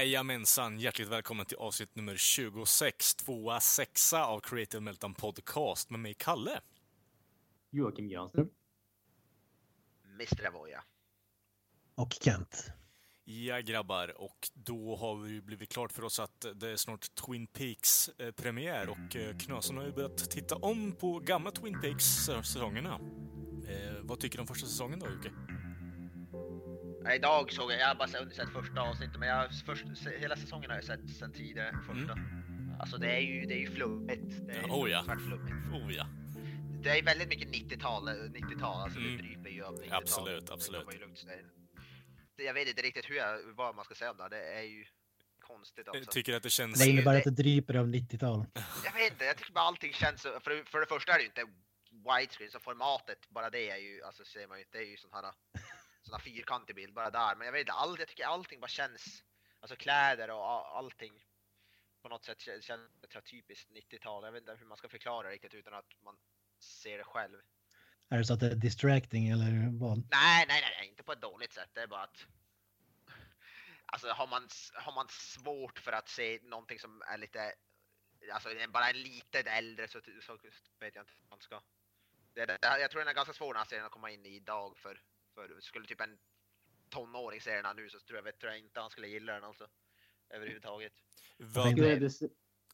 Jajamensan, hjärtligt välkommen till avsnitt nummer 26, tvåa, sexa av Creative Meltdown Podcast med mig, Kalle. Joakim Granström. Mr. Avoya. Och Kent. Ja, grabbar, och då har vi blivit klart för oss att det är snart Twin Peaks eh, premiär och eh, Knasen har ju börjat titta om på gamla Twin Peaks-säsongerna. Eh, vad tycker du om första säsongen då, Jocke? Ja, idag såg jag, jag har bara sett första avsnittet, men jag, först, hela säsongen har jag sett sen tidigare, första. Alltså det är ju, det är ju flummigt. Det är Ja, oh ja. flummigt. Oh ja. Det är väldigt mycket 90-tal, 90-tal, alltså Mm. det dryper ju av 90-tal. Absolut, absolut. Det Jag vet inte riktigt hur jag, vad man ska säga om det, det är ju konstigt Jag också. tycker att det känns... Det innebär att det dryper av 90-tal. Jag vet inte, jag tycker bara allting känns för, för det första är det ju inte widescreen, så formatet, bara det är ju, alltså ser man ju, det är ju sån här, sån här fyrkantig bild bara där, men jag vet inte, all, jag tycker allting bara känns, alltså kläder och allting på något sätt känns, typiskt 90-tal, jag vet inte hur man ska förklara det riktigt utan att man ser det själv. Är det så att det är distracting eller vad? Nej, nej, nej, inte på ett dåligt sätt, det är bara att Alltså har man, har man svårt för att se någonting som är lite, alltså bara en lite äldre så, så vet jag inte hur man ska. Det, det, jag tror den är ganska svår den här serien att komma in i idag för, för skulle typ en tonåring se den här nu så tror jag, vet, tror jag inte han skulle gilla den alltså. Överhuvudtaget. Vad,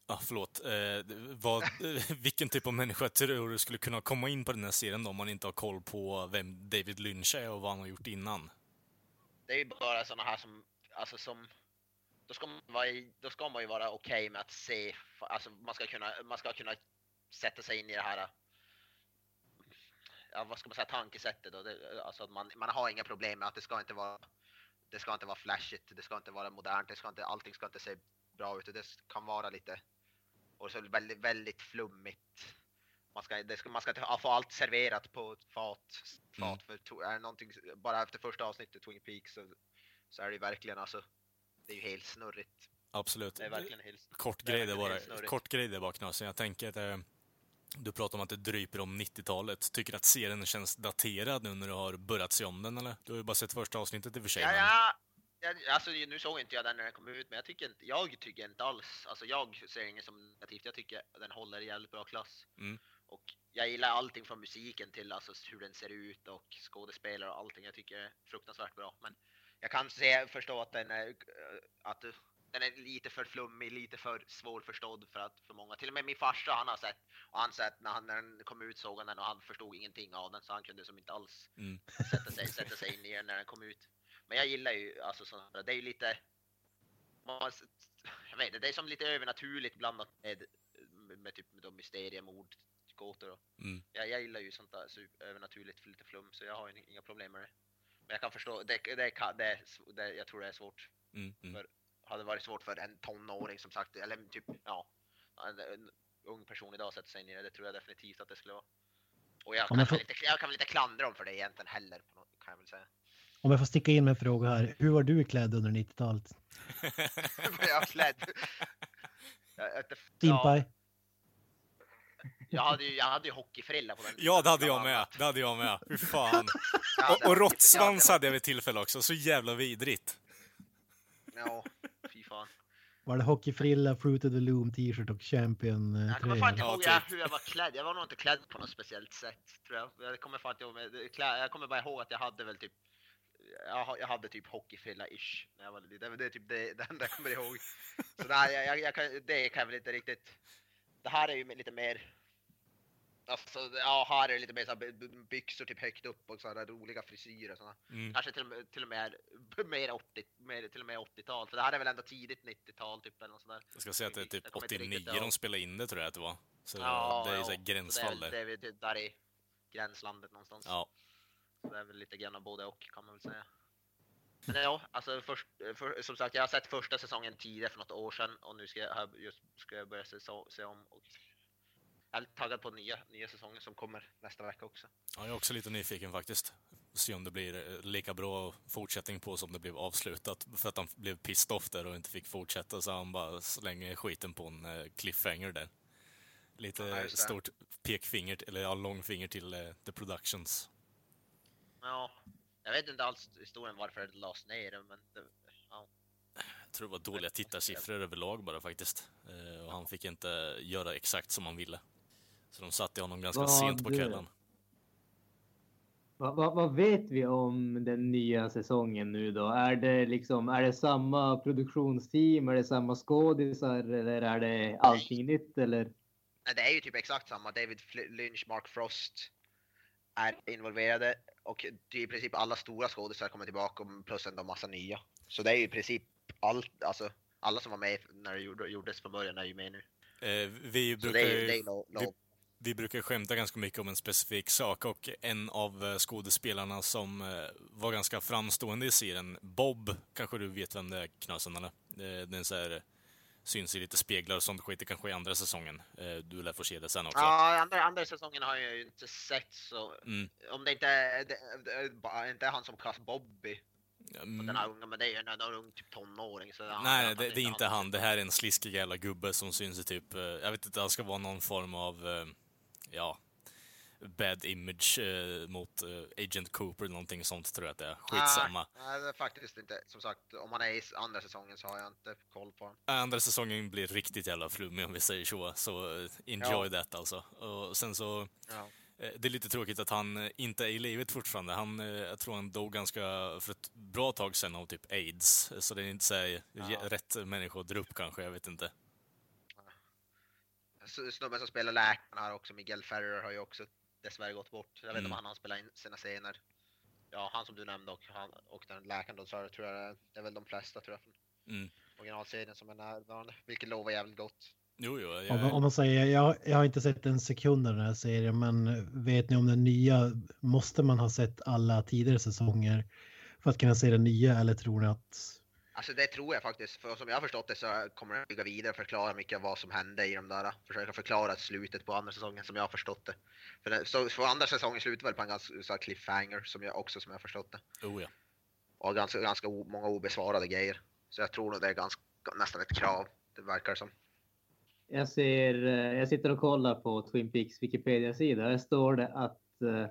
ah, förlåt. Eh, vad, vilken typ av människa tror du skulle kunna komma in på den här serien då, om man inte har koll på vem David Lynch är och vad han har gjort innan? Det är ju bara såna här som, alltså som, då ska man, vara, då ska man ju vara okej med att se, alltså man ska kunna, man ska kunna sätta sig in i det här, ja vad ska man säga, tankesättet då, det, alltså att man, man har inga problem med att det ska inte vara, det ska inte vara flashigt, det ska inte vara modernt, det ska inte, allting ska inte se bra ut, det kan vara lite, och så väldigt, väldigt flummigt. Man ska, det ska, man ska inte få allt serverat på ett fat, Mm. fat för är det någonting, bara efter första avsnittet Twin Peaks så, så är det verkligen alltså, det är ju helt snurrigt. Absolut. Det är verkligen helt Kort det grej verkligen bara. Kort grej där bara Knasen. Jag tänker att eh, du pratar om att det dryper om 90-talet. Tycker du att serien känns daterad nu när du har börjat se om den eller? Du har ju bara sett första avsnittet i och för sig. Ja, ja, ja, alltså nu såg inte jag den när den kom ut, men jag tycker inte, jag tycker inte alls, alltså jag ser inget som negativt, jag tycker den håller i jävligt bra klass. Mm. Och jag gillar allting från musiken till alltså hur den ser ut och skådespelare och allting, jag tycker det är fruktansvärt bra. Men jag kan se, förstå att den är, att den är lite för flummig, lite för svårförstådd för att för många. Till och med min farsa han har sett och han sett när, han, när den kom ut såg han den och han förstod ingenting av den så han kunde som inte alls Mm. sätta sig, sätta sig in i den när den kom ut. Men jag gillar ju alltså sånt här, det är ju lite man, jag vet inte, det är som lite övernaturligt blandat med, med, med typ med de mysteriemord, gåtor och Mm. jag, jag gillar ju sånt där super, övernaturligt lite flum så jag har ju inga problem med det. Men jag kan förstå, det, det, kan, det, det jag tror det är svårt. Mm. Mm. För- Hade varit svårt för en tonåring som sagt, eller typ ja, en, en ung person idag att sätta sig in i det, det tror jag definitivt att det skulle vara. Och jag kan, jag får- väl inte, jag kan väl inte klandra dem för det egentligen heller, på något, kan jag väl säga. Om jag får sticka in med en fråga här. Hur var du klädd under 90-talet? Men jag klädd. Jag, jag, ja, Steampie? jag, hade ju, jag hade ju hockeyfrilla på den Ja, det hade jag med. Det hade jag med. Fy fan. Och, och råttsvans hade jag vid tillfälle också. Så jävla vidrigt. Ja, fy fan. Var det hockeyfrilla, Fruit of the Loom t-shirt och champion eh, Jag kommer fan inte ihåg typ. hur jag var klädd. Jag var nog inte klädd på något speciellt sätt, tror jag. Jag kommer, fan inte ihåg, jag kommer bara ihåg att jag hade väl typ jag, ha- jag hade typ hockeyfrilla-ish när jag var liten. Det, det är typ det, det enda jag kommer ihåg. Så det, här, jag, jag, det kan jag väl inte riktigt. Det här är ju lite mer. Alltså, ja, här är det lite mer så byxor typ högt upp och sådana roliga frisyrer. och Såna. Mm. Kanske till och med, till och med mer 80, mer, till och med 80-tal. För det här är väl ändå tidigt 90-tal typ eller något sånt där. Jag ska säga att det är typ Jag kommer inte 89 riktigt ihåg. de spelade in det tror jag att det var. Så Ja, det är ju ja. gränsfall det är, där. det är väl där i gränslandet någonstans. Ja. Så det är väl lite grann av både och kan man väl säga. Men ja, alltså först, för, som sagt, jag har sett första säsongen tidigare för något år sedan och nu ska jag, just, ska jag börja se, se om. Och är taggad på nya, nya säsongen som kommer nästa vecka också. Ja, jag är också lite nyfiken faktiskt. Se om det blir eh, lika bra fortsättning på som det blev avslutat. För att han blev pissed off där och inte fick fortsätta så han bara slänger skiten på en eh, cliffhanger där. Lite Ja, stort pekfinger, eller ja, långfinger till uh, The Productions. Ja, jag vet inte alls historien varför det lades ner, men det, ja. Jag tror det var dåliga tittarsiffror överlag bara faktiskt. Uh, och han fick inte göra exakt som han ville. Så de satte honom ganska Vad sent på kvällen. Vad, vad, vad vet vi om den nya säsongen nu då? Är det liksom, är det samma produktionsteam? Är det samma skådisar? Eller är det allting nytt? Eller? Nej, det är ju typ exakt samma. David Lynch, Mark Frost är involverade och det är i princip alla stora skådespelare kommer tillbaka och plus ändå massa nya. Så det är ju i princip allt, alltså alla som var med när det gjorde- gjordes från början är ju med nu. Uh, vi Så brukar det är det är lo, lo, vi- vi brukar skämta ganska mycket om en specifik sak och en av eh, skådespelarna som eh, var ganska framstående i serien, Bob, kanske du vet vem det är, Knösen, eller? Eh, Den så här, syns i lite speglar och sånt skit, det kanske är andra säsongen. Du lär få se det sen också. Ja, andra, andra säsongen har jag ju inte sett så Mm. om det inte är, det, det, inte är han som kallas Bobby, Mm. den här unga, men det är ju en, en ung typ tonåring. Så han- Nej, det, det är inte han. han. Det här är en sliskig jävla gubbe som syns i typ, jag vet inte, han ska vara någon form av, ja, bad image eh, mot eh, Agent Cooper eller någonting sånt tror jag att det är. Skitsamma. Nej, nej, det är faktiskt inte. Som sagt, om man är i andra säsongen så har jag inte koll på honom. Andra säsongen blir riktigt jävla flummig om vi säger så, så eh, enjoy that alltså. Och sen så, Ja. eh, det är lite tråkigt att han eh, inte är i livet fortfarande. Han, eh, jag tror han dog ganska, för ett bra tag sedan av typ aids. Så det är inte så här, Ja. rätt människa att dra upp kanske, jag vet inte. Snubben som spelar läkaren här också, Miguel Ferrer, har ju också dessvärre gått bort. Jag vet inte Mm. om han har spelat in sina scener. Ja, han som du nämnde och, han, och den läkaren då, så jag tror jag det är väl de flesta tror jag från Mm. originalserien som är närvarande. Vilket lovar jävligt gott. Jo, jo. Om, Jag, om man säger, jag, jag har inte sett en sekund av den här serien, men vet ni om den nya, måste man ha sett alla tidigare säsonger för att kunna se den nya eller tror ni att Alltså det tror jag faktiskt, för som jag har förstått det så kommer den bygga vidare och förklara mycket av vad som hände i de där. Försöka förklara slutet på andra säsongen som jag har förstått det. För, det, så, för andra säsongen slutar väl på en ganska så här cliffhanger som jag också som jag har förstått det. oh, ja. Och ganska, ganska o, många obesvarade grejer. Så jag tror nog det är ganska, nästan ett krav. Det verkar som. Jag ser, eh, jag sitter och kollar på Twin Peaks Wikipedia-sida. Där står det att eh,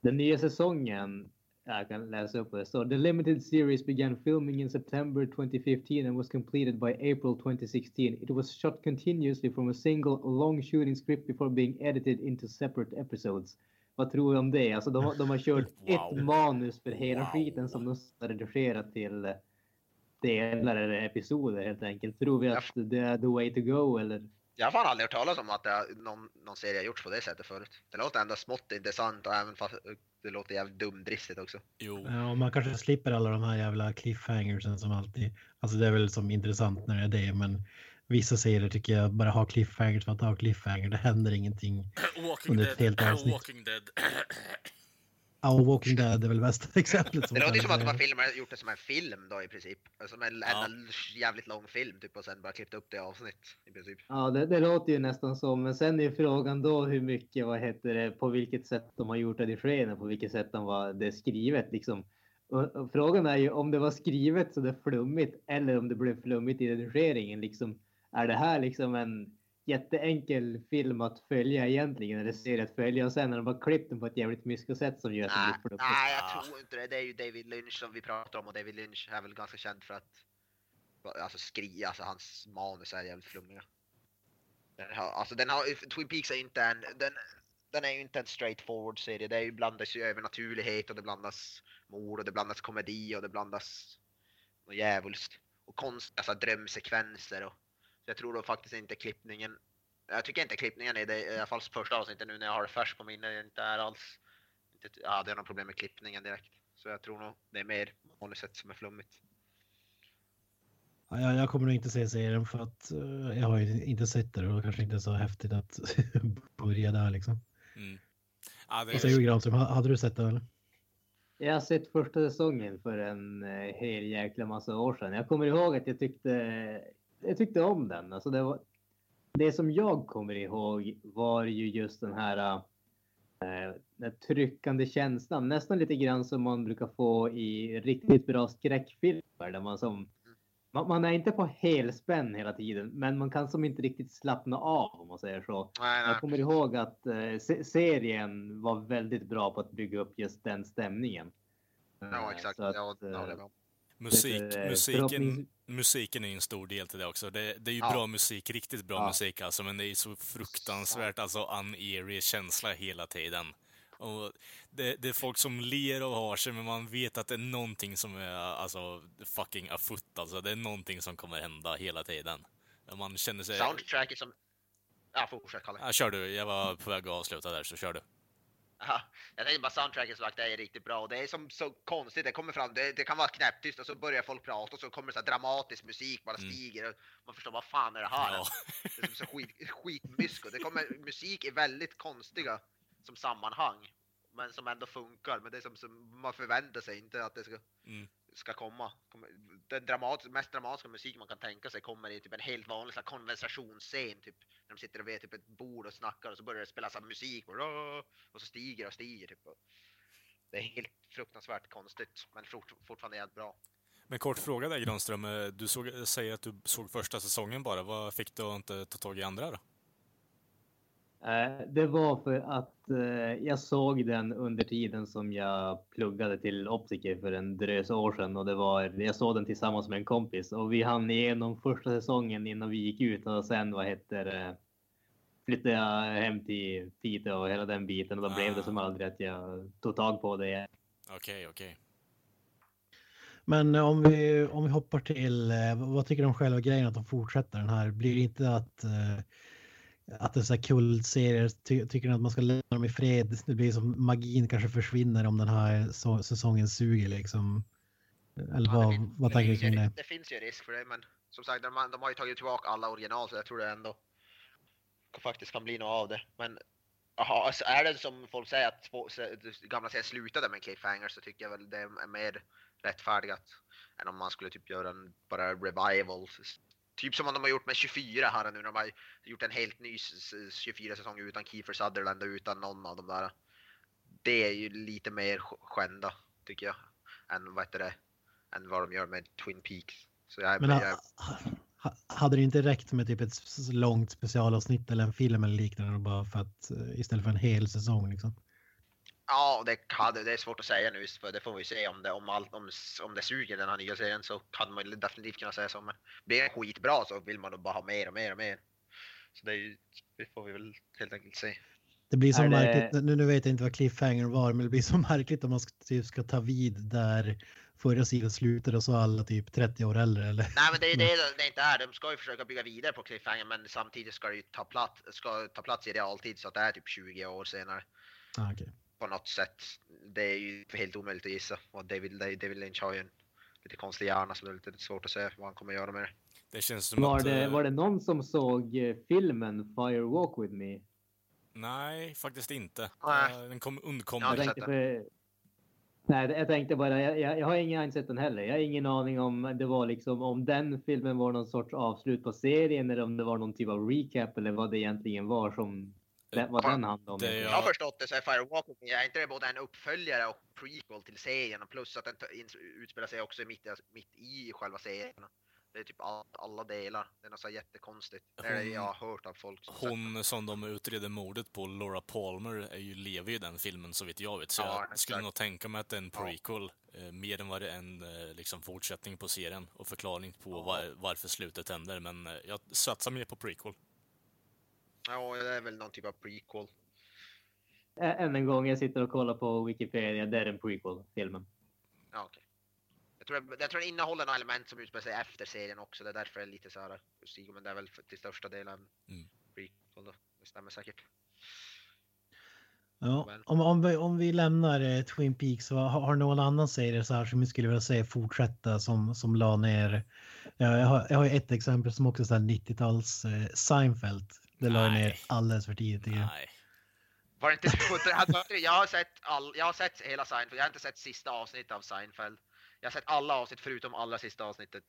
den nya säsongen, jag kan läsa upp det står. The limited series began filming in September 2015 and was completed by April 2016. It was shot continuously from a single long shooting script before being edited into separate episodes. Vad tror du om det? Alltså de, de har kört Wow. ett manus för hela Wow. skiten som de har redigerat till eh, delar eller episoder helt enkelt. Tror vi att det är the way to go eller? Jag har fan aldrig hört talas om att det, någon, någon serie har gjorts på det sättet förut. Det låter ändå smått intressant och även fast det låter jävligt dumdristigt också. Jo. Ja, man kanske slipper alla de här jävla cliffhangersen som alltid. Alltså det är väl som intressant när det är det, men vissa serier tycker jag bara har cliffhangers för att ha cliffhanger. Det händer ingenting. Walking Under ett helt Dead. avsnitt. Walking Dead. Ja, Walking Dead är väl bästa exemplet. Det låter ju som att de har filmer, gjort det som en film då i princip. Som en, Ja. en jävligt lång film typ och sen bara klippt upp det i avsnitt i princip. Ja, det, det låter ju nästan så. Men sen är frågan då hur mycket, vad heter det, på vilket sätt de har gjort redigeringen, på vilket sätt de var, det är skrivet liksom. Och, och frågan är ju om det var skrivet så det är flummigt eller om det blev flummigt i redigeringen. Liksom, är det här liksom en jätteenkel film att följa egentligen, eller serie att följa och sen har de bara klippt den på ett jävligt mysko sätt som gör att det Nej, blir flummigt. nej, jag tror inte det. Det är ju David Lynch som vi pratar om och David Lynch är väl ganska känd för att alltså skri, alltså hans manus är jävligt flummiga. Den har, alltså den har, Twin Peaks är inte en, den, den är ju inte en straight forward serie. Det är ju blandas ju övernaturlighet och det blandas mord och det blandas komedi och det blandas något djävulskt. Och konstiga alltså, drömsekvenser och jag tror då faktiskt inte klippningen jag tycker inte klippningen är det, i alla fall första avsnittet nu när jag har det färskt på minne, inte är alls inte, jag hade några problem med klippningen direkt. Så jag tror nog det är mer manuset som är flummigt. Ja, jag, kommer nog inte se serien för att eh, jag har ju inte sett det och det kanske inte är så häftigt att börja där liksom. Mm. Ja, det Vad säger du Granström, Ha- hade du sett det eller? Jag har sett första säsongen för en eh, hel jäkla massa år sedan. Jag kommer ihåg att jag tyckte, jag tyckte om den. Alltså det, var, det som jag kommer ihåg var ju just den här eh, den tryckande känslan. Nästan lite grann som man brukar få i riktigt bra skräckfilmer. Där man, som, man, man är inte på helspänn hela tiden, men man kan som inte riktigt slappna av om man säger så. Nej, nej. Jag kommer ihåg att eh, se- serien var väldigt bra på att bygga upp just den stämningen. Ja, Eh, exakt. att, ja, det var. Musik, Lite, eh, musiken, förhoppnings- musiken är ju en stor del till det också. Det, det är ju Ja. bra musik, riktigt bra Ja. musik alltså, men det är så fruktansvärt alltså uneery känsla hela tiden. Och det, det är folk som ler och har sig, men man vet att det är någonting som är alltså fucking afutt alltså. Det är någonting som kommer hända hela tiden. Man känner sig... Soundtracket som... Ja, fortsätt Kalle. Ja, kör du. Jag var på väg att avsluta där, så kör du. Ja, jag tänkte bara soundtracket som sagt, det är riktigt bra och det är som så konstigt, det kommer fram, det, det kan vara knäpptyst och så börjar folk prata och så kommer det så dramatisk musik, bara Mm. stiger och man förstår vad fan är det här? Ja. Det är som så skit, skitmysko. Det kommer musik i väldigt konstiga som sammanhang, men som ändå funkar. Men det är som, som man förväntar sig inte att det ska, Mm ska komma. Den dramat, mest dramatiska musik man kan tänka sig kommer i typ en helt vanlig så här, konversationsscen, typ när de sitter vid typ ett bord och snackar och så börjar det spelas så här musik och, och så stiger och stiger. Typ. Det är helt fruktansvärt konstigt, men fort, fortfarande jävligt bra. Men kort fråga där Granström, eh, du såg, säger att du såg första säsongen bara. Vad fick du att inte ta tag i andra då? Eh, Det var för att eh, jag såg den under tiden som jag pluggade till optiker för en drös år sedan och det var, jag såg den tillsammans med en kompis och vi hann igenom första säsongen innan vi gick ut och sen vad heter flyttade jag hem till Piteå och hela den biten och då blev det som aldrig att jag tog tag på det. Okej, okej. Men eh, om vi, om vi hoppar till, vad tycker du om själva grejen att de fortsätter den här? Blir det inte att, att det är så här kultserier, ty, tycker att man ska lämna dem i fred? Det blir som magin kanske försvinner om den här så, säsongen suger liksom. Eller Ja, vad, vad tänker du finns ju- kring det? Det finns ju risk för det, men som sagt, de, de har ju tagit tillbaka alla original så jag tror det ändå faktiskt kan bli något av det. Men aha, alltså är det som folk säger att två- gamla serien slutade med cliffhanger så tycker jag väl det är mer rättfärdigat än om man skulle typ göra en bara revival. Typ som de har gjort med 24 här nu. De har gjort en helt ny s- s- 24 säsong utan Kiefer Sutherland och utan någon av de där. Det är ju lite mer sk- skända tycker jag. Än vad heter det? Än vad de gör med Twin Peaks. Så jag, Men jag, ha, ha, hade det inte räckt med typ ett långt specialavsnitt eller en film eller liknande bara för att eh, istället för en hel säsong liksom? Ja, det, hade, det är svårt att säga nu, för det får vi se om det, om, allt, om, om det suger den här nya serien så kan man ju definitivt kunna säga så. Men blir den skitbra så vill man nog bara ha mer och mer och mer. Så det, är ju, det får vi väl helt enkelt se. Det blir så det- märkligt, nu, nu vet jag inte vad cliffhanger var, men det blir så märkligt om man ska, typ, ska ta vid där förra sidan slutade och så alla typ 30 år äldre eller? Nej men det är det det inte är. De ska ju försöka bygga vidare på cliffhanger men samtidigt ska det ju ta plats, ska ta plats i realtid så att det är typ 20 år senare. Ah, okej. På något sätt. Det är ju helt omöjligt att gissa. Och David, David Lynch har ju en lite konstig hjärna så det är lite svårt att säga vad han kommer göra med det. Det känns som Var att... det, eh, var det någon som såg eh, filmen Fire Walk With Me? Nej, faktiskt inte. Nej. Eh, Den kom, undkom Ja, Jag tänkte, för, nej, jag tänkte bara, jag, jag, jag har ingen sett den heller. Jag har ingen aning om det var liksom om den filmen var någon sorts avslut på serien eller om det var någon typ av recap eller vad det egentligen var som den, vad den handlade om. Det-. Jag har förstått det så är Firewalk with Me, är inte det både en uppföljare och prequel till serien och plus att den utspelar sig också mitt, i- mitt i själva serien. Det är typ all, alla delar. Det är något så jättekonstigt. Det är det Hon- jag har hört av folk som sett. Hon som de utreder mordet på, Laura Palmer, är ju, lever ju i den filmen så vitt jag vet. Så Ja, jag exakt. skulle nog tänka mig att det är en Ja. prequel, eh, mer än vad det är en eh, liksom, fortsättning på serien och förklaring på Ja. var, varför slutet händer. Men eh, jag satsar mer på prequel. Ja, det är väl någon typ av prequel. Än en gång, jag sitter och kollar på Wikipedia. Det är en prequel, filmen. Ja, okej. Jag tror, jag tror den innehåller några element som utspelar sig efter serien också. Det är därför det är lite så här men det är väl till största delen Mm. prequel då. Det stämmer säkert. Ja, om, om, vi, om vi lämnar eh, Twin Peaks, vad, har, har någon annan serie så här som vi skulle vilja se fortsätta som, som la ner? Ja, jag, har, jag har ju ett exempel som också är så här 90-tals eh, Seinfeld. Det la Nej. ner alldeles för tidigt. tycker jag. Nej. Var det inte jag har sett all, jag har sett hela Seinfeld, jag har inte sett sista avsnittet av Seinfeld. Jag har sett alla avsnitt förutom allra sista avsnittet.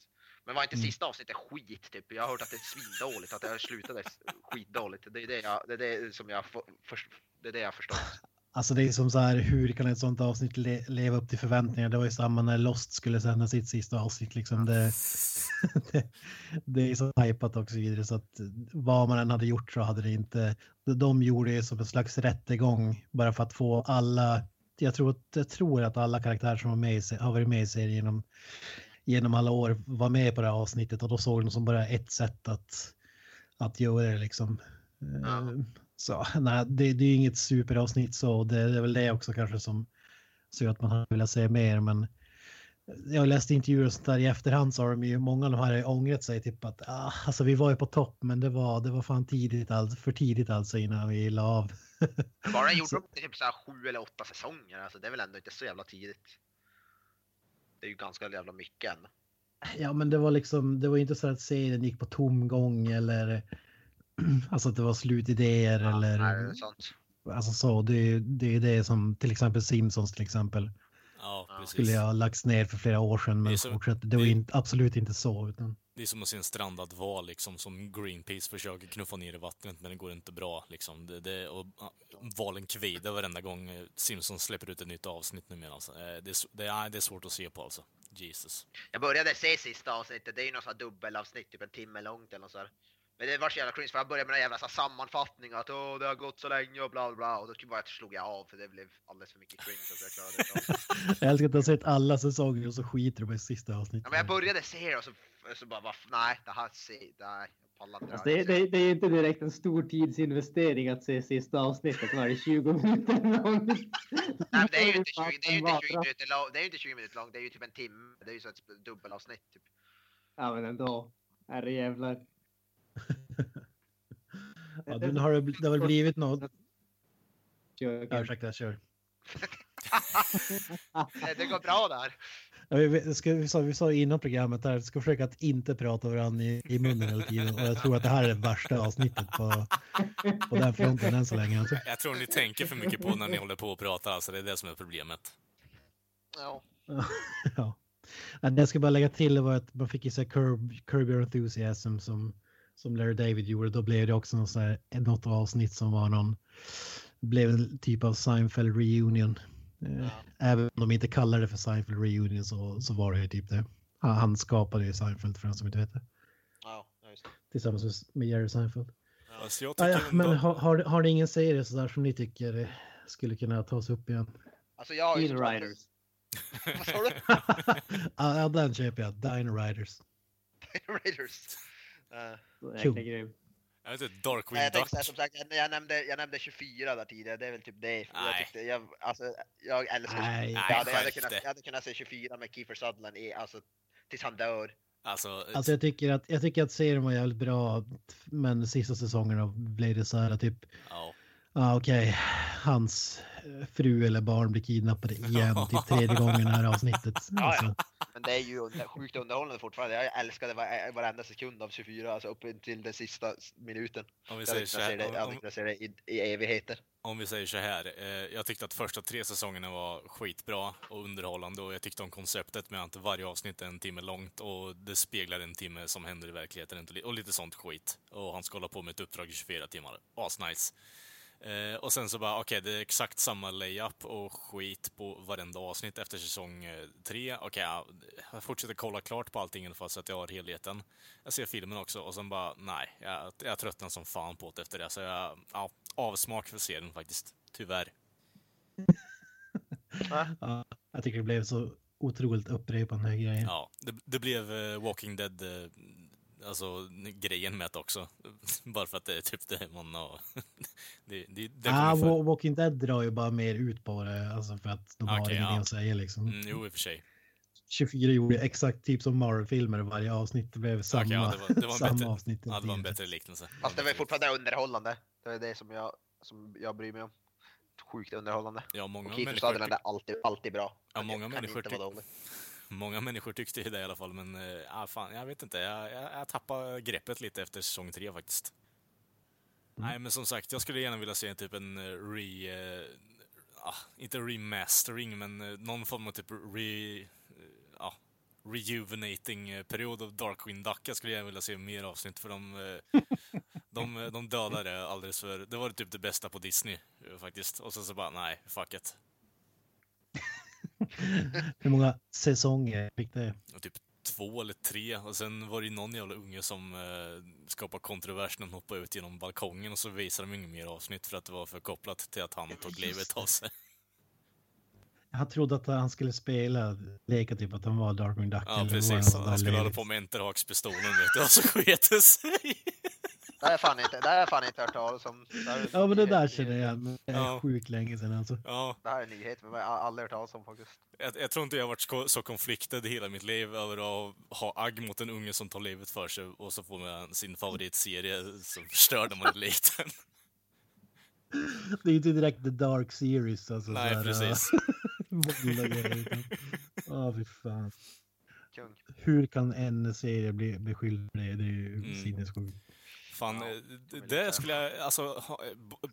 Men var inte Mm. sista avsnittet skit typ? Jag har hört att det är svindåligt, att det slutade skitdåligt. Det är det jag, det är det som jag, för, för, det är det jag förstår. Alltså det är som så här, hur kan ett sånt avsnitt le leva upp till förväntningar? Det var ju samma när Lost skulle sända sitt sista avsnitt liksom. Det, det, det är så hypat och så vidare så att vad man än hade gjort så hade det inte. De gjorde det som en slags rättegång bara för att få alla. Jag tror, att- jag tror att alla karaktärer som var med i, har varit med i serien genom, genom alla år var med på det här avsnittet och då såg de som bara ett sätt att, att göra det liksom. Ja. Så nej, det, det är inget superavsnitt så det är väl det också kanske som så att man hade velat säga mer. Men jag läste intervjuer och sånt där i efterhand så har de ju många av de här ångrat sig typ att ah, alltså vi var ju på topp men det var, det var fan tidigt alltså, för tidigt alltså innan vi la av. Bara gjorde Så- de typ så här sju eller åtta säsonger, alltså det är väl ändå inte så jävla tidigt. Det är ju ganska jävla mycket än. Ja men det var liksom, det var inte så att serien gick på tomgång eller alltså att det var slutidéer Ja, eller nej, det är sant. alltså så. Det, är- det är det som till exempel Simpsons till exempel. Ja, precis. skulle jag ha lagts ner för flera år sedan Det men så- fortsatte. Det var det- inte, absolut inte så. Utan, Det är som att se en strandad val liksom, som Greenpeace försöker knuffa ner i vattnet, men det går inte bra. Liksom. Det, det, och, valen kvider varenda gång eh, Simpsons släpper ut ett nytt avsnitt numera. Alltså. Eh, Det, det, det är svårt att se på alltså. Jesus. Jag började se sista avsnittet, det är ju något sånt här dubbelavsnitt, typ en timme långt eller något så här. Men det var så jävla cringe för jag började med en jävla så här sammanfattning att åh det har gått så länge och bla bla bla och då bara slog jag av för det blev alldeles för mycket cringe så jag klarade det. jag älskar att du har sett alla säsonger och så skiter du på det sista avsnittet. Ja, men jag började se det och så, så bara va, nej det här ser, nej. Alltså det, det, det är inte direkt en stor tidsinvestering att se sista avsnittet. Var det 20 minuter långt? Nej, det är ju inte 20, det är ju inte 20 minuter långt, det är ju inte 20 minuter långt, det är ju typ en timme, det är ju så ett dubbelavsnitt typ. Ja men ändå. Herrejävlar. Ja, du, har det, det har väl blivit något. Kör, Ja, ursäkta, kör. Det går bra där. Ja, vi, vi, ska, vi, sa, vi sa innan programmet där, ska försöka att inte prata varandra i, i munnen hela tiden. Och jag tror att det här är det värsta avsnittet på, på den fronten än så länge. Alltså. Jag tror ni tänker för mycket på när ni håller på och pratar, alltså. Det är det som är problemet. Ja. ja. Ja, Det jag ska bara lägga till var att man fick ju så här curb, curb your enthusiasm som, som Larry David gjorde. Då blev det också någon här, något avsnitt som var någon, blev en typ av Seinfeld reunion. Eh, Ja. Även om de inte kallade det för Seinfeld reunion så, så var det ju typ det. Han, han skapade ju Seinfeld för den som inte vet det. Ja. Tillsammans med, med Jerry Seinfeld. Alltså, jag Ja, tycker ja, ändå... men har, har, har ni ingen serie så där som ni tycker skulle kunna tas upp igen? Alltså jag har ju... Riders. Vad sa du? ja, ja, den köper jag. Dino Riders. Raiders. Uh, jäkla grym. Jag vet inte, nej, Darkwing jag tänkte som sagt, jag, nämnde, jag nämnde 24 där tidigare, det är väl typ det. Jag, Nej. tyckte, jag, alltså, jag älskar Nej. jag, hade, jag, hade kunnat, jag hade kunnat se 24 med Kiefer Sutherland i, alltså, tills han dör. Alltså, Alltså jag tycker att, jag tycker att serien var jävligt bra. Men sista säsongerna blev det så här typ. ja. Ja okej. Hans eh, fru eller barn blir kidnappade igen. Typ tredje gången i det här avsnittet. Ja, Alltså, Men det är ju under, sjukt underhållande fortfarande. Jag älskade var, varenda sekund av 24, alltså upp till den sista minuten. Om vi Jag hade säger så kunnat se det, jag här, hade om, kunnat se det i, i evigheter. om vi säger så här. Eh, jag tyckte att första tre säsongerna var skitbra och underhållande och jag tyckte om konceptet med att varje avsnitt är en timme långt och det speglar en timme som händer i verkligheten och lite sånt skit. Och han ska hålla på med ett uppdrag i 24 timmar. Asnice. Eh, och sen så bara, okej, det är exakt samma layup och skit på varenda avsnitt efter säsong eh, tre. Okej, ja, jag fortsätter kolla klart på allting för så att jag har helheten. Jag ser filmen också och sen bara, nej, jag, jag tröttnar som fan på det efter det. Så jag, ja, avsmak för serien faktiskt. Tyvärr. ja, jag tycker det blev så otroligt upprepande grejer. Ja, det, det blev eh, Walking Dead, eh, alltså grejen med det också. Bara för att det är typ det man har... det, det, det ah, för... Wa- Walking Dead drar ju bara mer ut på det. Alltså för att de har Okej, ingenting ja. att säga liksom. Mm, jo, i och för sig. 24 gjorde exakt typ som Marvel-filmer varje avsnitt. Det blev samma, Okej, ja, det var- det var en samma bättre- avsnitt. Ja, det var en bättre liknelse. Fast det var fortfarande underhållande. Det är det som jag, som jag bryr mig om. Sjukt underhållande. Ja, många Och Kiefer människor, Sutherland är alltid, alltid bra. Ja, många människor inte vara tyck-. Många människor tyckte ju det i alla fall, men äh, fan, jag vet inte. Jag, jag, jag tappade greppet lite efter säsong tre faktiskt. Nej, men som sagt, jag skulle gärna vilja se typ en eh, re... ah, inte remastering, men eh, någon form av typ re... ah, rejuvenating period av Darkwing Duck. Jag skulle gärna vilja se mer avsnitt för de, de, de dödade alldeles för... Det var typ det bästa på Disney faktiskt. Och sen så bara, nej, fuck it. Hur många säsonger fick det? Typ två eller tre. Och sen var det ju någon jävla unge som eh, skapade kontrovers när han hoppade ut genom balkongen och så visade de inget mer avsnitt för att det var för kopplat till att han tog livet av sig. Jag trodde att han skulle spela, leka typ att han var Darkwing Duck. Ja, precis. han Han skulle hålla på med enterhakspistolen, vet du, och så sket det sig. Det har jag fan inte, det har jag fan inte hört talas om. Ja, men det där känner jag igen. Det är Ja. sjukt länge sedan alltså. Ja, Det här är en nyhet, men jag har aldrig hört talas om faktiskt. jag, jag tror inte jag har varit så, konfliktad i hela mitt liv över att ha agg mot en unge som tar livet för sig och så får man sin favoritserie som förstörde man är liten. Det är ju inte direkt the dark series. Alltså, Nej, här, precis. utan- Ja, fy fan. Kung. Hur kan en serie bli beskylld för det? Det är ju Mm. sinnessjukt. Fan, Ja, eh, det skulle jag, alltså,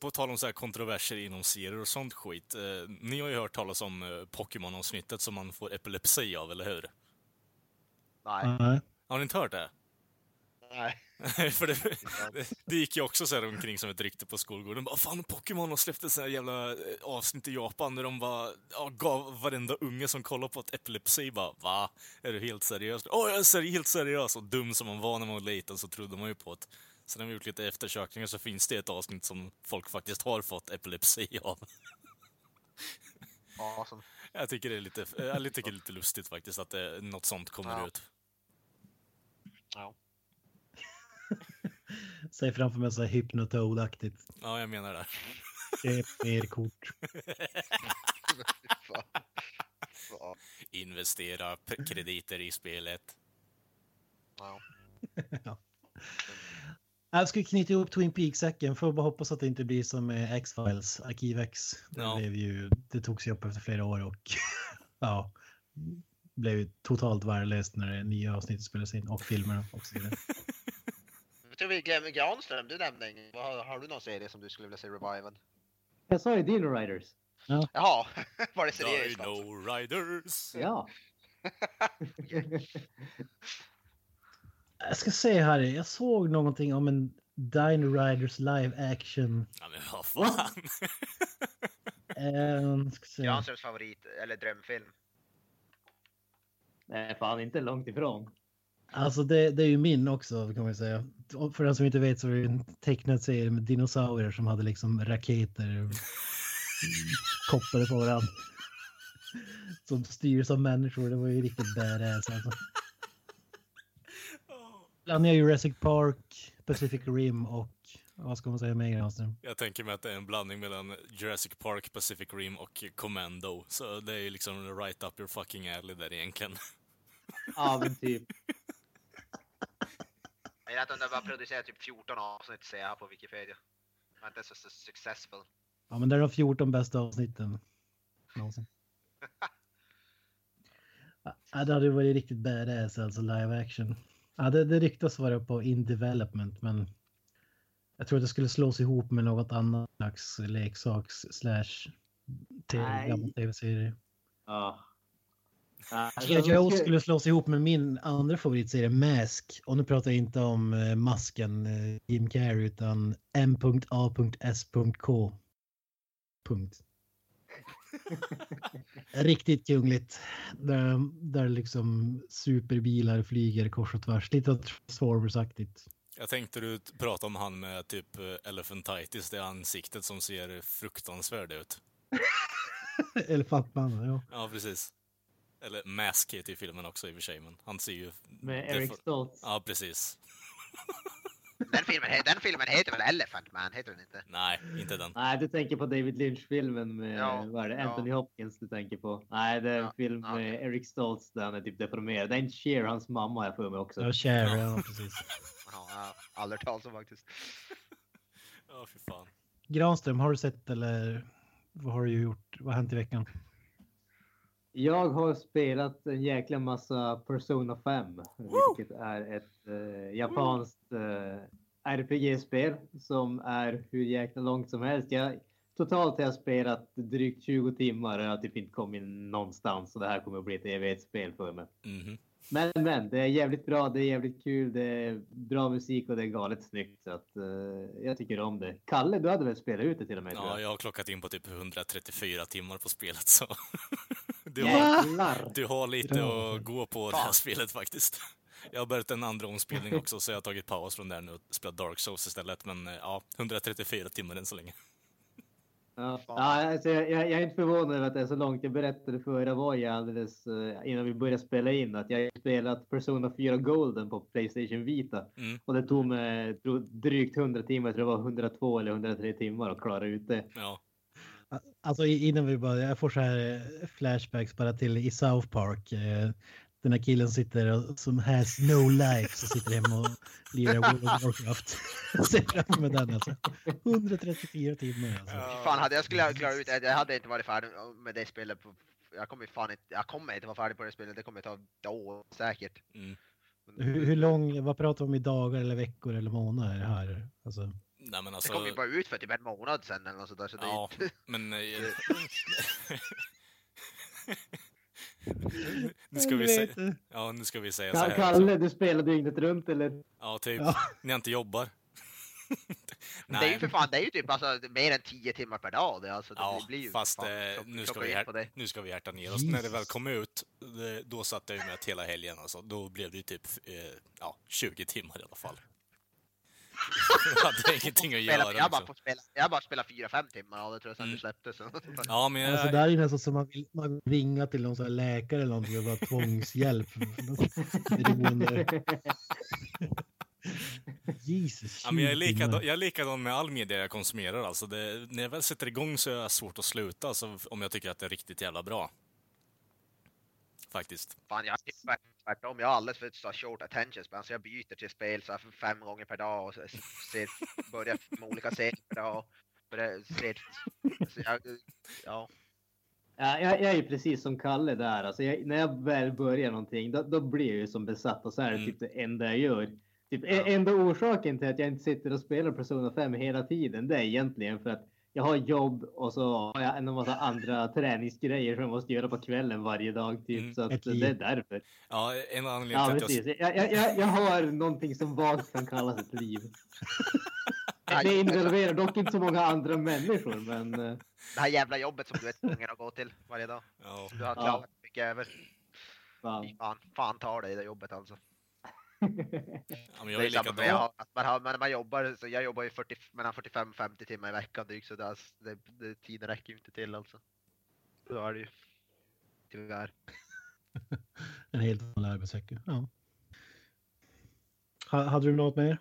på- tal om så här kontroverser inom serier och sånt skit. Eh, ni har ju hört talas om eh, Pokémon-avsnittet som man får epilepsi av, eller hur? Nej. Nej. Har ni inte hört det? Nej. För det, det, det gick ju också så här omkring som ett rykte på skolgården. Bara, fan, Pokémon har släppt ett sånt här jävla eh, avsnitt i Japan där de bara ja, gav varenda unge som kollar på ett epilepsi bara Va? Är du helt seriös? Åh, jag är seri- helt seriös! Och dum som man var när man var liten så trodde man ju på det. Sen har vi gjort lite eftersökningar så finns det ett avsnitt som folk faktiskt har fått epilepsi av. Awesome. Jag tycker det är lite, jag tycker det är lite lustigt faktiskt att det, något sånt kommer Ja. ut. Ja. Säg framför mig så här hypnotoad-aktigt. Ja, jag menar det. Köp mer kort. Investera krediter i spelet. Ja. Jag ska knyta ihop Twin Peaks-säcken. Får bara hoppas att det inte blir som X-Files, Arkiv-X. Det, Ja. blev ju, det togs ju upp efter flera år och ja, blev ju totalt värdelöst när det nya avsnittet spelades in och filmerna och så vidare. Jag tror vi glömmer Granström, du nämnde ingen. Har, har du någon serie som du skulle vilja se reviven? Jag sa ju Dino Riders. Jaha, var det seriöst? Dino Riders! Ja. Jag ska se här, jag såg någonting om en Dino Riders live action. Ja, men vad fan! Eh, ska se. Granströms favorit, eller drömfilm. Nej, fan inte långt ifrån. Alltså det, det är ju min också kan man säga. För den som inte vet så är det en tecknad serie med dinosaurier som hade liksom raketer kopplade på varandra. Som styrs av människor. Det var ju riktigt badass alltså. Blandar Jurassic Park, Pacific Rim och vad ska man säga mer Granström? Jag tänker mig att det är en blandning mellan Jurassic Park, Pacific Rim och Commando. Så det är ju liksom right up your fucking alley där egentligen. Ja, men typ. Jag vet att de bara producerat typ 14 avsnitt ser jag här på Wikipedia. Men inte så så successful. Ja men det är de 14 bästa avsnitten. någonsin. Ja, det hade ju varit riktigt badass alltså live action. Ja, det, det ryktas vara på in development men jag tror att det skulle slås ihop med något annat slags leksaks slash tv-serie. Ja. Ja, G.I. Joe skulle slås ihop med min andra favoritserie Mask. Och nu pratar jag inte om eh, masken eh, Jim Carrey utan M.A.S.K. Punkt. Riktigt kungligt. Där, där liksom superbilar flyger kors och tvärs. Lite Transformers-aktigt. Jag tänkte du prata om han med typ eh, elephantitis, det ansiktet som ser fruktansvärd ut. Elefantmannen, ja. Ja, precis. Eller Mask heter ju filmen också i och för sig, men han ser ju... Med Eric Stoltz. Ja, precis. Den filmen, den filmen heter väl Elephant Man, heter den inte? Nej, inte den. Nej, du tänker på David Lynch-filmen med Ja, vad är det, ja. Anthony Hopkins du tänker på. Nej, det är en Ja, film ja, med Eric Stoltz där han är typ deformerad. Det är inte Cher, hans mamma har jag för mig också. Ja, Cher, ja precis. Ja, jag har aldrig talas om faktiskt. Ja, fy fan. Granström, har du sett eller vad har du gjort? Vad har hänt i veckan? Jag har spelat en jäkla massa Persona 5, vilket är ett eh, japanskt eh, RPG-spel som är hur jäkla långt som helst. Jag, totalt har jag spelat drygt 20 timmar och jag har typ inte kommit någonstans och det här kommer att bli ett evighetsspel för mig. Mhm. Men, men det är jävligt bra, det är jävligt kul, det är bra musik och det är galet snyggt så att eh, jag tycker om det. Kalle, du hade väl spelat ut det till och med? Ja, jag? jag har klockat in på typ 134 timmar på spelet så du, har, du har lite att gå på det här spelet faktiskt. Jag har börjat en andra omspelning också så jag har tagit paus från där nu och spelat Dark Souls istället. Men eh, ja, 134 timmar än så länge. Ja, alltså, jag, jag är inte förvånad över att det är så långt. Jag berättade för Avoya alldeles eh, innan vi började spela in att jag spelat Persona 4 Golden på Playstation Vita. Mm. Och det tog mig drygt 100 timmar, jag tror det var 102 eller 103 timmar att klara ut det. Ja, Alltså innan vi börjar, jag får så här eh, flashbacks bara till i South Park. eh, Den här killen sitter som has no life så sitter hemma och lirar World of Warcraft. Ser framför mig den alltså. 134 timmar alltså. Fan, hade jag skulle klara ut det, jag hade inte varit färdig med det spelet. På, jag kommer fan inte, jag kommer inte vara färdig på det spelet, det kommer ta år säkert. mm. Hur, hur lång, vad pratar vi om i dagar eller veckor eller månader här? Alltså, Nej men Det alltså... kom ju bara ut för typ en månad sen eller något sådär, så det är Ja, inte... men... eh, nu ska vi säga... Ja, nu ska vi säga så här. Kalle, du spelar dygnet runt eller? Ja, typ. Ja. När jag inte jobbar. Men det är ju för fan, det är ju typ alltså, mer än 10 timmar per dag det, alltså, det Ja, blir ju fast fan, eh, nu, ska vi det. nu ska vi hjärta ner oss. När det väl Jesus. kom ut, det, då satt jag ju med hela helgen. Alltså. Då blev det ju typ eh, ja, 20 timmar i alla fall. jag hade ingenting att Spela, göra. jag, bara Liksom. spela, jag bara spelat 4-5 timmar och det tror jag sen Mm. det släpptes. Så. Ja, men jag, alltså det här är ju nästan som man vill, man ringa till någon sån här läkare eller någonting och bara tvångshjälp. Jesus, ja, men jag, är 20 likadan, jag är likadan med all media jag konsumerar. Alltså det, när jag väl sätter igång så är det svårt att sluta alltså, om jag tycker att det är riktigt jävla bra. Faktiskt. Fan, jag är tvärt- tvärtom. Jag har alldeles för så short attention span, så jag byter till spel så fem gånger per dag och så- ser, börjar med olika serier per dag. Börjar, ser, så jag, ja. Ja, jag, jag är ju precis som Kalle där. Alltså jag, när jag väl börjar någonting, då, då blir jag ju som besatt och så är det Mm. typ det enda jag gör. Typ, e- Ja. Enda orsaken till att jag inte sitter och spelar Persona 5 hela tiden, det är egentligen för att jag har jobb och så har jag en massa andra träningsgrejer som jag måste göra på kvällen varje dag. Typ, Mm. så att det är därför. Ja, en anledning Ja, till att jag... Jag, jag, jag, har någonting som vagt kan kallas ett liv. Det involverar dock inte så många andra människor, men... eh, Det här jävla jobbet som du är tvungen att gå till varje dag. Ja. Du har Ja. klagat mycket över. Fan. Fan, fan tar dig det jobbet alltså. Ja, men jag är är jag likadan. att man, har, när man jobbar, så jag jobbar ju 40, mellan 45-50 timmar i veckan drygt så det, är- det, det, tiden räcker ju inte till alltså. Så är det ju. Tyvärr. En helt vanlig arbetsvecka. Ja. Ha- Hade du något mer?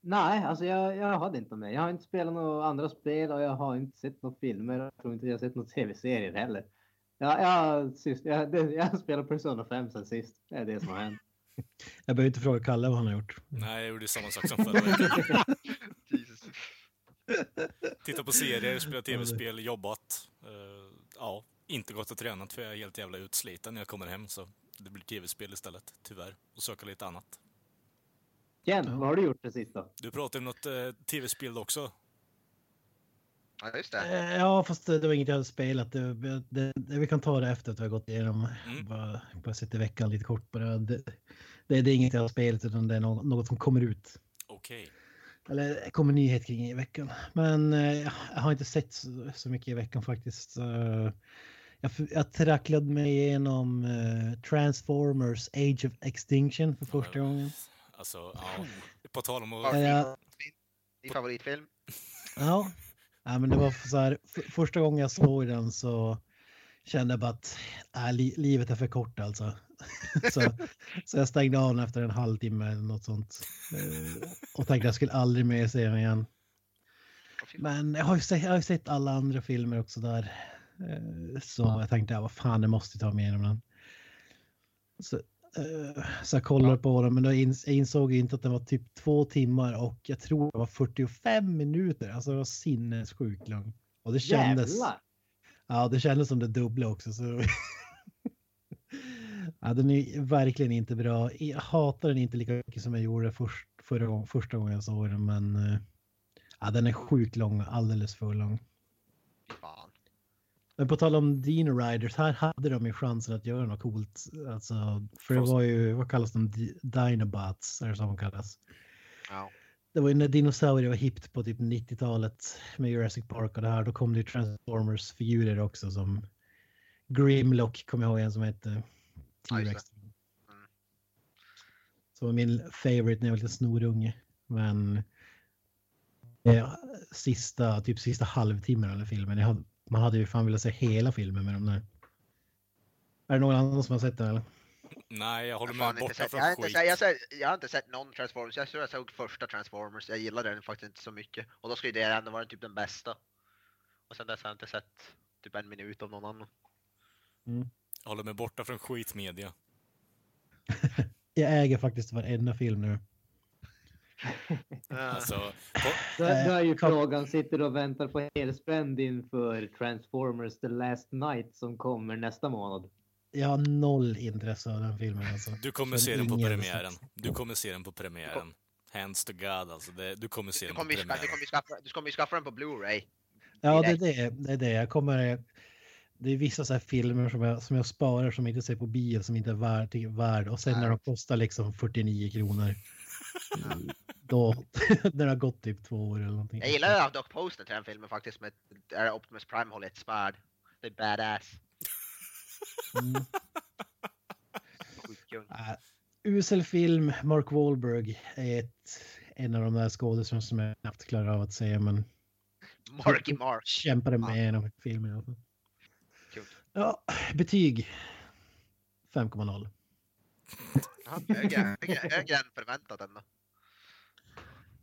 Nej, alltså jag, jag hade inte med. Jag har inte spelat några andra spel och jag har inte sett några filmer. Jag tror inte jag har sett några tv-serier heller. Jag, jag, sist, jag, jag har spelat Persona 5 sen sist. Det är det som har hänt. Jag behöver inte fråga Kalle vad han har gjort. Nej, jag gjorde samma sak som förra veckan. Titta på serier, spela tv-spel, jobbat. Eh, ja, inte gått och tränat för jag är helt jävla utsliten när jag kommer hem så det blir tv-spel istället, tyvärr. Och söka lite annat. Ken, Ja. vad har du gjort det sista? Du pratade om något eh, tv-spel också. Ja just det. Eh, Ja, fast det, var inget jag hade spelat. Det, det, det, vi kan ta det efter att vi har gått igenom. Mm. Bara, bara sitta i veckan lite kort bara. Det, det, är inget jag har spelat utan det är något, något som kommer ut. Okej. Eller det kommer nyhet kring i veckan. Men eh, jag har inte sett så, så mycket i veckan faktiskt. Jag, jag tracklade mig igenom eh, Transformers Age of Extinction för första Ja. gången. Alltså, ja. På tal om Ja. att... Eh, jag- Din favoritfilm? Ja. Ja, men det var så här. För, första gången jag såg den så kände jag bara att äh, li, livet är för kort alltså. så, så jag stängde av den efter en halvtimme eller något sånt. Eh, och tänkte jag skulle aldrig mer se den igen. Men jag har ju sett, jag har sett alla andra filmer också där. Eh, Så jag tänkte, ja, vad fan, det måste ta mig igenom den. Så, så jag kollade på den, men jag insåg inte att den var typ två timmar och jag tror det var 45 minuter. Alltså det var sinnessjukt lång. Och det kändes, Jävlar! ja, det kändes som det dubbla också. Så Ja, den är verkligen inte bra. Jag hatar den inte lika mycket som jag gjorde först, förra, första gången jag såg den, men eh, ja, den är sjukt lång, alldeles för lång. Men på tal om Dino Riders, här hade de ju chansen att göra något coolt. Alltså, för det var ju, vad kallas de, Di- Dinobots, det som de kallas. Ja. Det var ju när dinosaurier var hippt på typ 90-talet med Jurassic Park och det här. Då kom det ju Transformers-figurer också som Grimlock, kommer jag ihåg en som hette. T-Rex. Mm. Som var min favorite när jag var lite snorunge. Men eh, sista, typ sista halvtimmen av filmen. Jag man hade ju fan velat se hela filmen med de där. Är det någon annan som har sett den eller? Nej, jag håller inte borta sett, från jag, har inte skit. sett, jag, har sett, jag har inte sett någon Transformers, jag tror jag såg första Transformers, jag gillade den faktiskt inte så mycket. Och då skulle det ändå vara typ den bästa. Och sen dess har jag inte sett typ en minut av någon annan. Jag håller mig borta från skitmedia. Jag äger faktiskt varenda film nu. Alltså, på, Då, då är ju Eh, frågan, sitter du och väntar på helspänd inför Transformers The Last Night som kommer nästa månad? Jag har noll intresse av den filmen alltså. du kommer se den på premiären. Du kommer se den på premiären. Hands to God alltså. Det, du kommer se Du den på ska, du, premiären. kommer skaffa, du kommer skaffa den på Blu-ray. Ja, det är det. Det är det. Jag kommer... Det är vissa så här filmer som jag, som jag sparar som jag inte ser på bio som inte är värd, värd. Och sen när de kostar liksom 49 kronor. Då, när det har gått typ två år eller någonting. Jag gillar dock posten till den filmen faktiskt med där Optimus Prime håller ett svärd. Det är badass. Mm. Äh, usel film. Mark Wahlberg är ett, en av de där skådespelarna som jag knappt klarar av att säga. Men Marky Mark. kämpade med genom filmen. i alla fall. Ja, betyg. 5,0. Ja, högre, högre, högre än förväntat ändå.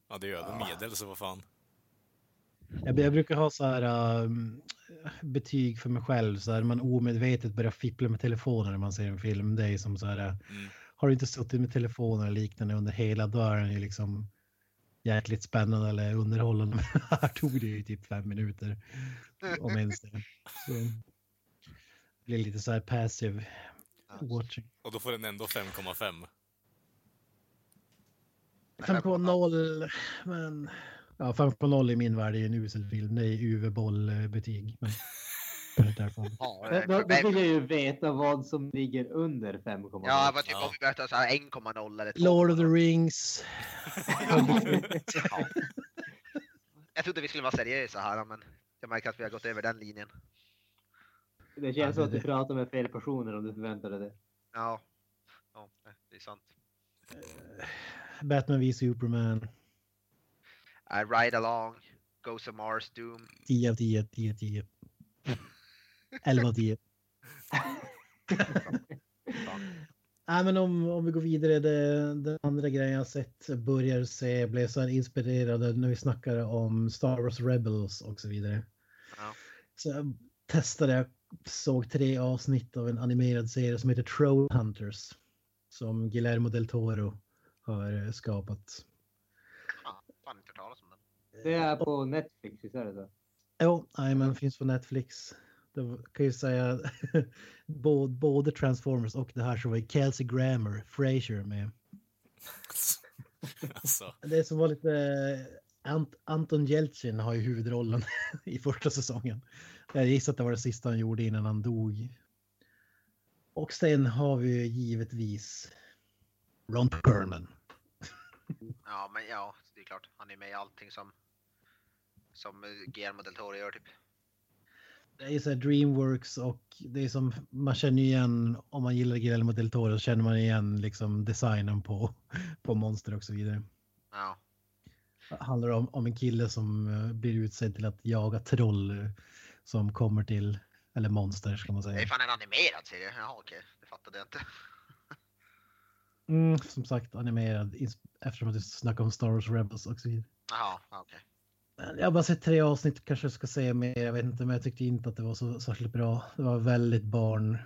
Ja, det är över medel, så vad fan. Jag, jag brukar ha så här um, betyg för mig själv. Så här, man omedvetet börjar fippla med telefonen när man ser en film. Det är som så här. Mm. Har du inte suttit med telefonen eller liknande under hela den ju liksom jäkligt spännande eller underhållande. Men här tog det ju typ fem minuter. Om ens det. Så det blir lite så här passive watching. Och då får den ändå 5,5. 5,0 men ja 5,0 i min värld är en usel film. Det är UV-boll-betyg. Men det. Ja, Då, då, då vill jag ju veta vad som ligger under 5,0. Ja, vad typ Ja. om vi här 1,0 eller 2. Lord of the Rings. Ja. Jag trodde vi skulle vara seriösa här, men jag märker att vi har gått över den linjen. Det känns som att du pratar med fel personer om du förväntar dig det. Ja, ja det är sant. Batman v Superman. I ride along, Ghost of Mars, Doom. 10 av 10, 10 av 10. 11 av 10. Nej, men om, om vi går vidare. Det, den andra grejen jag sett börjar se, blev så här inspirerad när vi snackar om Star Wars Rebels och så vidare. Ja. Så jag testade, jag såg tre avsnitt av en animerad serie som heter Troll Hunters. Som Guillermo del Toro har eh, skapat. Ja, fan inte talas om den. Det är på Netflix, visst är det så? Jo, men finns på Netflix. Det kan ju säga både, både Transformers och det här så var ju Kelsey Grammer, Frasier med. alltså, Det som var lite Ant, Anton Jeltsin har ju huvudrollen i första säsongen. Jag gissar att det var det sista han gjorde innan han dog. Och sen har vi ju givetvis Ron Perlman. Ja, men ja, det är klart. Han är med i allting som som Guillermo del Toro gör typ. Det är så här Dreamworks och det är som man känner igen om man gillar Guillermo del Toro så känner man igen liksom designen på, på monster och så vidare. Ja, Det handlar om, om en kille som eh, blir utsedd till att jaga troll som kommer till, eller monster ska man det är säga. fan en animerad serie. Jaha, okej, det fattade jag inte. Mm, som sagt animerad eftersom att du snackar om Star Wars Rebels och så vidare. Jaha, okej. Men Jag har bara sett tre avsnitt, kanske ska säga mer, jag vet inte, men jag tyckte inte att det var så särskilt bra. Det var väldigt barn,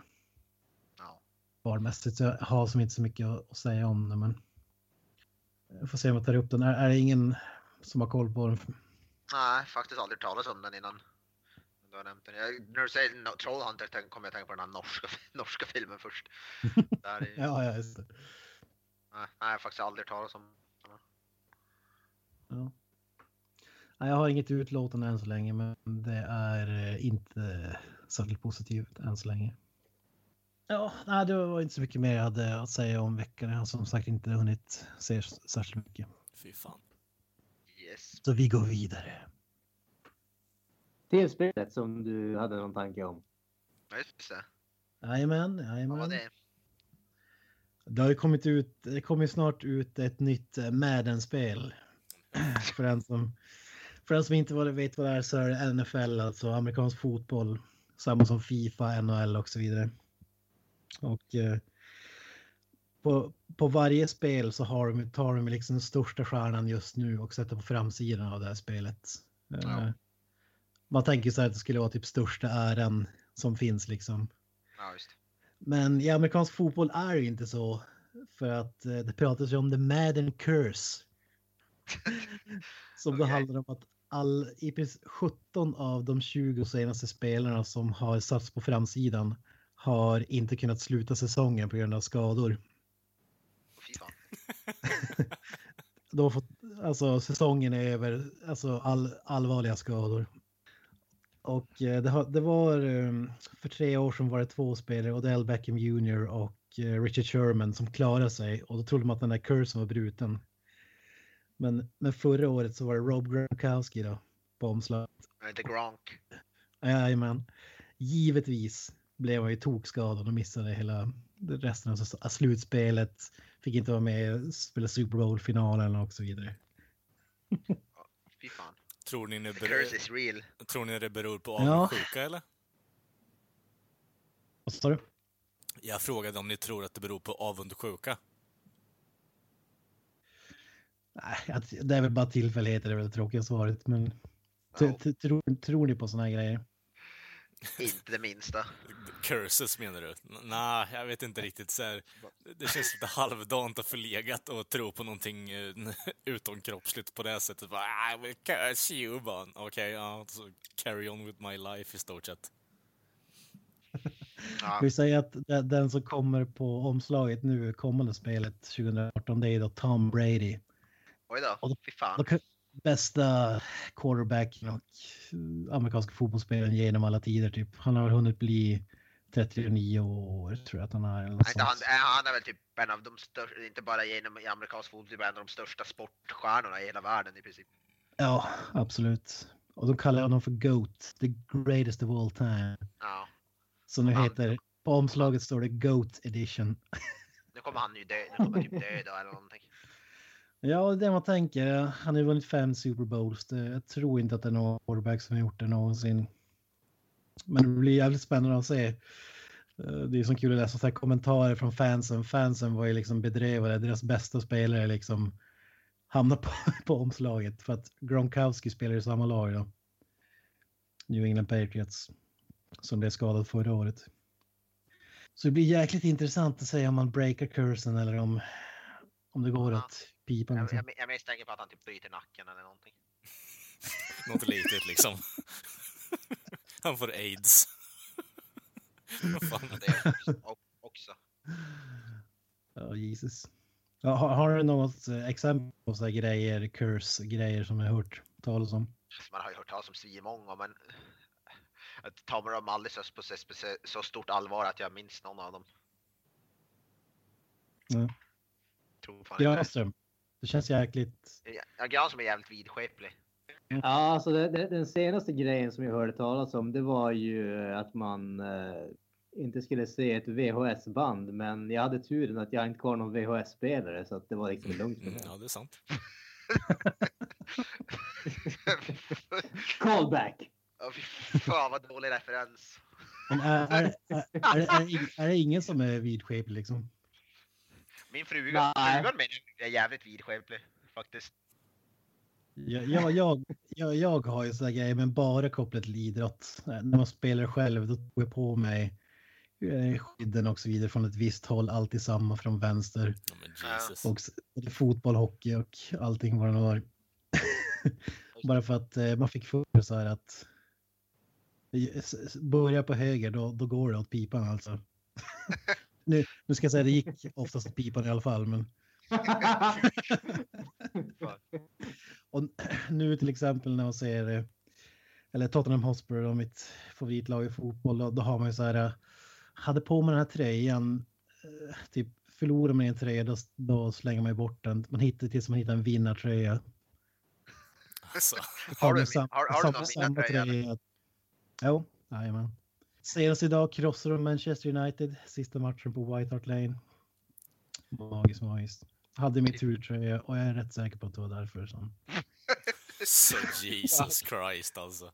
Ja. barnmässigt, så jag har som inte så mycket att säga om det, men jag får se om jag tar upp den. Är, är det ingen som har koll på den? Nej, faktiskt aldrig talas om den innan. Du har nämnt den. Jag, när du säger no, Trollhunter tänk- kommer jag att tänka på den här norska, norska filmen först. Där är, Ja, ja, just det. nej, nej, jag har faktiskt aldrig talat om. Ja. Nej, jag har inget utlåtande än så länge, men det är eh, inte särskilt positivt än så länge. Ja, nej, det var inte så mycket mer jag hade att säga om veckan. Jag har som sagt inte hunnit se särskilt mycket. Fy fan. Yes. Så vi går vidare. Till spelet som du hade någon tanke om. Ja, just det. Jajamän, jajamän. det? Det har ju kommit ut, det kommer ju snart ut ett nytt eh, Madden-spel. För den som, för den som inte vet vad det är så är det NFL, alltså amerikansk fotboll. Samma som Fifa, NHL och så vidare. Och eh, på, på varje spel så har de, tar de liksom den största stjärnan just nu och sätter på framsidan av det här spelet. Eh, Ja. Man tänker så här att det skulle vara typ största äran som finns liksom. Ja. Men i amerikansk fotboll är det inte så. För att eh, det pratas ju om the Madden curse. Som då Okej. handlar om att all, i princip 17 av de 20 senaste spelarna som har satts på framsidan har inte kunnat sluta säsongen på grund av skador. De har fått, alltså säsongen är över, alltså all, allvarliga skador. Och eh, det, det var eh, för tre år sedan var det två spelare, Odell Beckham Jr och eh, Richard Sherman som klarade sig och då trodde man att den där kursen var bruten. Men, men förra året så var det Rob Gronkowski då på omslag. Eh, The Gronk. Jajamän. Givetvis blev han ju tokskadad och missade hela resten av slutspelet. Fick inte vara med och spela Super Bowl-finalen och så vidare. Fy fan. Tror ni, det beror, is real. tror ni det beror på Ja. avundsjuka eller? Vad sa du? Jag frågade om ni tror att det beror på avundsjuka. Nej, det är väl bara tillfälligheter, det är väl det tråkiga svaret. Men Ja, tror, tror ni på såna här grejer? Inte det minsta. Curses menar du? Nej, jag vet inte riktigt. Så här, det känns lite halvdant och förlegat att tro på någonting eh, utomkroppsligt på det sättet. Bara, I will curse you, bara. Okej, ja, så carry on with my life i stort sett. Ja, Vi säger att de- den som kommer på omslaget nu, kommande spelet 2018, det är då Tom Brady. oj då. Och då- Fy fan. Då kan- Bästa quarterbacken och eh, amerikanska fotbollsspelaren genom alla tider. Typ. Han har väl hunnit bli 39 år tror jag att han är. Eller något han, han är väl typ en av de största, inte bara genom i amerikansk fotboll, typ en av de största sportstjärnorna i hela världen i princip. Ja, absolut. Och de kallar honom för GOAT, the greatest of all time. Ja. Så nu Han- heter, på omslaget står det GOAT edition. Nu kommer han ju dö, nu kommer han typ dö då eller någonting. Ja, det är det man tänker. Han har ju vunnit fem Super Bowls. Jag tror inte att det är någon quarterback som har gjort det någonsin. Men det blir jävligt spännande att se. Eh, det är så kul att läsa så här kommentarer från fansen. Fansen var ju liksom bedrevade. Deras bästa spelare liksom hamnar på, på omslaget för att Gronkowski spelar i samma lag då. New England Patriots som blev skadad förra året. Så det blir jäkligt intressant att säga om man breakar kursen eller om, om det går att pipa. Jag, Liksom. jag, jag misstänker på att han typ bryter nacken eller någonting. Något litet liksom. Han får aids. Vad fan. Men det är också- också. Ja, Jesus. Ja, har, har du något eh, exempel på så här grejer, curse-grejer som jag har hört talas om? Man har ju hört talas om svinmånga men jag tar mig dem aldrig så, på så, så, så stort allvar att jag minns någon av dem. Ja. Tror fan inte det. Det känns jäkligt... Ja, Granström är jävligt vidskeplig. Ja, alltså det, det, den senaste grejen som jag hörde talas om, det var ju att man eh, inte skulle se ett VHS-band, men jag hade turen att jag inte har någon VHS-spelare så att det var liksom lugnt Mm, ja, det är sant. Callback! Ja, fy fan vad dålig referens. Men är, är, är, är det ingen som är vidskeplig liksom? Min fruga, frugan min är jävligt vidskeplig faktiskt. Jag, jag, jag, jag, jag har ju sådana grejer, men bara kopplat till idrott. När man spelar själv, då tog jag på mig eh, skydden och så vidare från ett visst håll, alltid samma från vänster. Ja, men Jesus. Och fotboll, hockey och allting vad det var. Bara för att eh, man fick för så här att s- Börja på höger, då, då går det åt pipan alltså. nu, nu ska jag säga det gick oftast åt pipan i alla fall, men och nu till exempel när man ser eller Tottenham Hotspur, då, mitt favoritlag i fotboll, då, då har man ju så här, hade på mig den här tröjan, eh, typ förlorar man en tröja, då, då slänger man ju bort den. Man hittar tills man hittar en vinnartröja. Alltså, Har du, man sam- har, har du någon samma vinnartröja? tröja. Jo, jajamän. Senast idag krossar de Manchester United, sista matchen på White Hart Lane. Magiskt, magiskt. Hade min turtröja och jag är rätt säker på att det var därför. Så. så Jesus Christ alltså.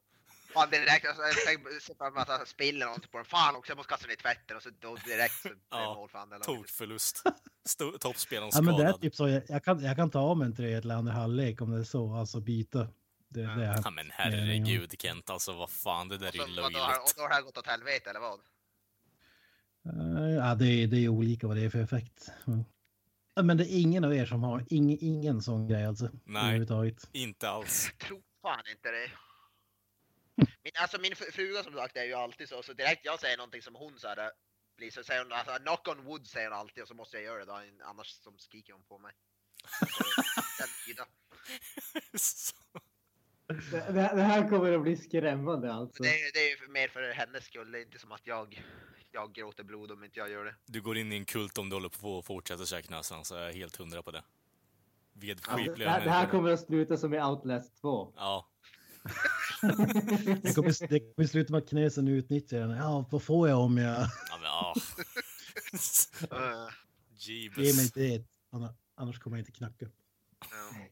Fan direkt, alltså, jag tänkte emot att han spiller något på den. Fan också, jag måste kasta den i tvätten och så då direkt så Ja, mål för andra laget. Tokförlust. Toppspelaren Ja, men det är skadad. typ så. Jag, jag, kan, jag kan ta av mig en tröja till andra halvlek om det är så, alltså byta. Det, det är, Ja men herregud Kent, alltså vad fan, det där Och, är så, ju och, då, har- och löjligt. då har det här gått åt helvete eller vad? Eh, ja, det, är, det är olika vad det är för effekt. Men, Ja, men det är ingen av er som har ing, ingen sån grej alltså. Nej. Inte alls. Tror fan inte det. Min, alltså min fru- fruga som sagt är ju alltid så, så direkt jag säger någonting som hon så här, blir så säger hon alltså, knock on wood säger hon alltid och så måste jag göra det då, annars som skriker hon på mig. Så, den sida. Så- Det, det här kommer att bli skrämmande alltså. Det, är- det är ju mer för hennes skull, det är inte som att jag, jag gråter blod om inte jag gör det. Du går in i en kult om du håller på att fortsätta käka näsan, så är jag helt hundra på det. Alltså, Vedskipliga det, här, det här kommer att sluta som i Outlast 2. Ja. Det kommer, det kommer sluta med att knösen utnyttjar den. Ja, vad får jag om jag Ja men ja. Uh, ger mig det? Anna- Annars kommer jag inte knacka. ja.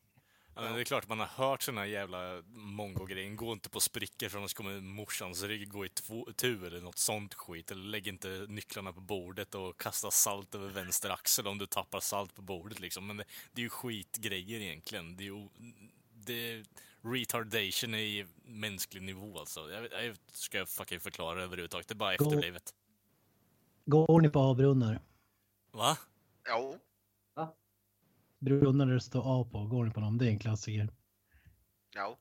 Ja, men det är klart man har hört såna här jävla mongo-grejer. Gå inte på sprickor för annars kommer morsans rygg gå i två, tu eller något sånt skit. Eller lägg inte nycklarna på bordet och kasta salt över vänster axel om du tappar salt på bordet liksom. Men det, det är ju skitgrejer egentligen. Det är ju det är retardation i mänsklig nivå alltså. Jag, jag ska jag fucking förklara överhuvudtaget. Det är bara Go. efterblivet. Går ni på A-brunnar? Va? Jo, Brunnar där det står A på, går ni på dem? Det är en klassiker. jo.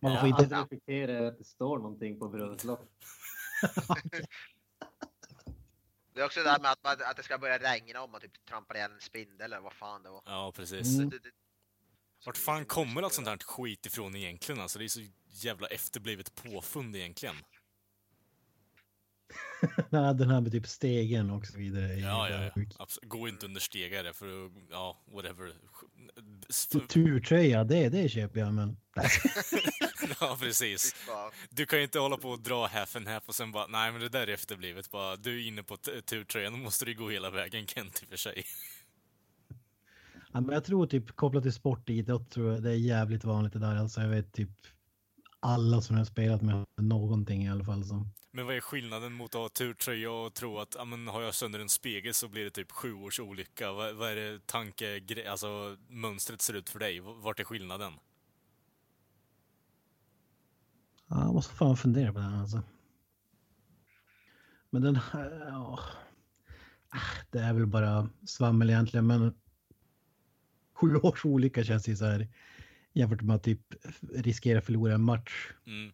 Man får inte... aldrig reflekterat att det står någonting på brunnslopp. Det är också det där med att, man- att det ska börja regna om man typ trampar ihjäl en spindel eller vad fan det var. Ja, precis. Mm. Vart fan kommer allt sånt här skit ifrån egentligen? Alltså det är så jävla efterblivet påfund egentligen. Nej, den här med typ stegen och så vidare. Ja, ja, ja. Absolut. Gå inte under stegare för ja, whatever. Turtröja, det, det köper jag, men... ja, precis. Du kan ju inte hålla på och dra half and half och sen bara, nej men det där är efterblivet. Bara, du är inne på turtröjan, då måste du gå hela vägen Kent i och för sig. Ja, men jag tror typ kopplat till sportidrott tror jag det är jävligt vanligt det där. Alltså jag vet typ alla som jag har spelat med någonting i alla fall som... Men vad är skillnaden mot att ha turtröja och tro att, ja men har jag sönder en spegel så blir det typ sju års olycka? Vad, vad är det tanke, alltså mönstret ser ut för dig? Vart är skillnaden? Ja, jag måste fan fundera på det här alltså. Men den här, ja. Ah, Det är väl bara svammel egentligen, men sju års olycka känns ju så här jämfört med att typ riskera att förlora en match. Mm.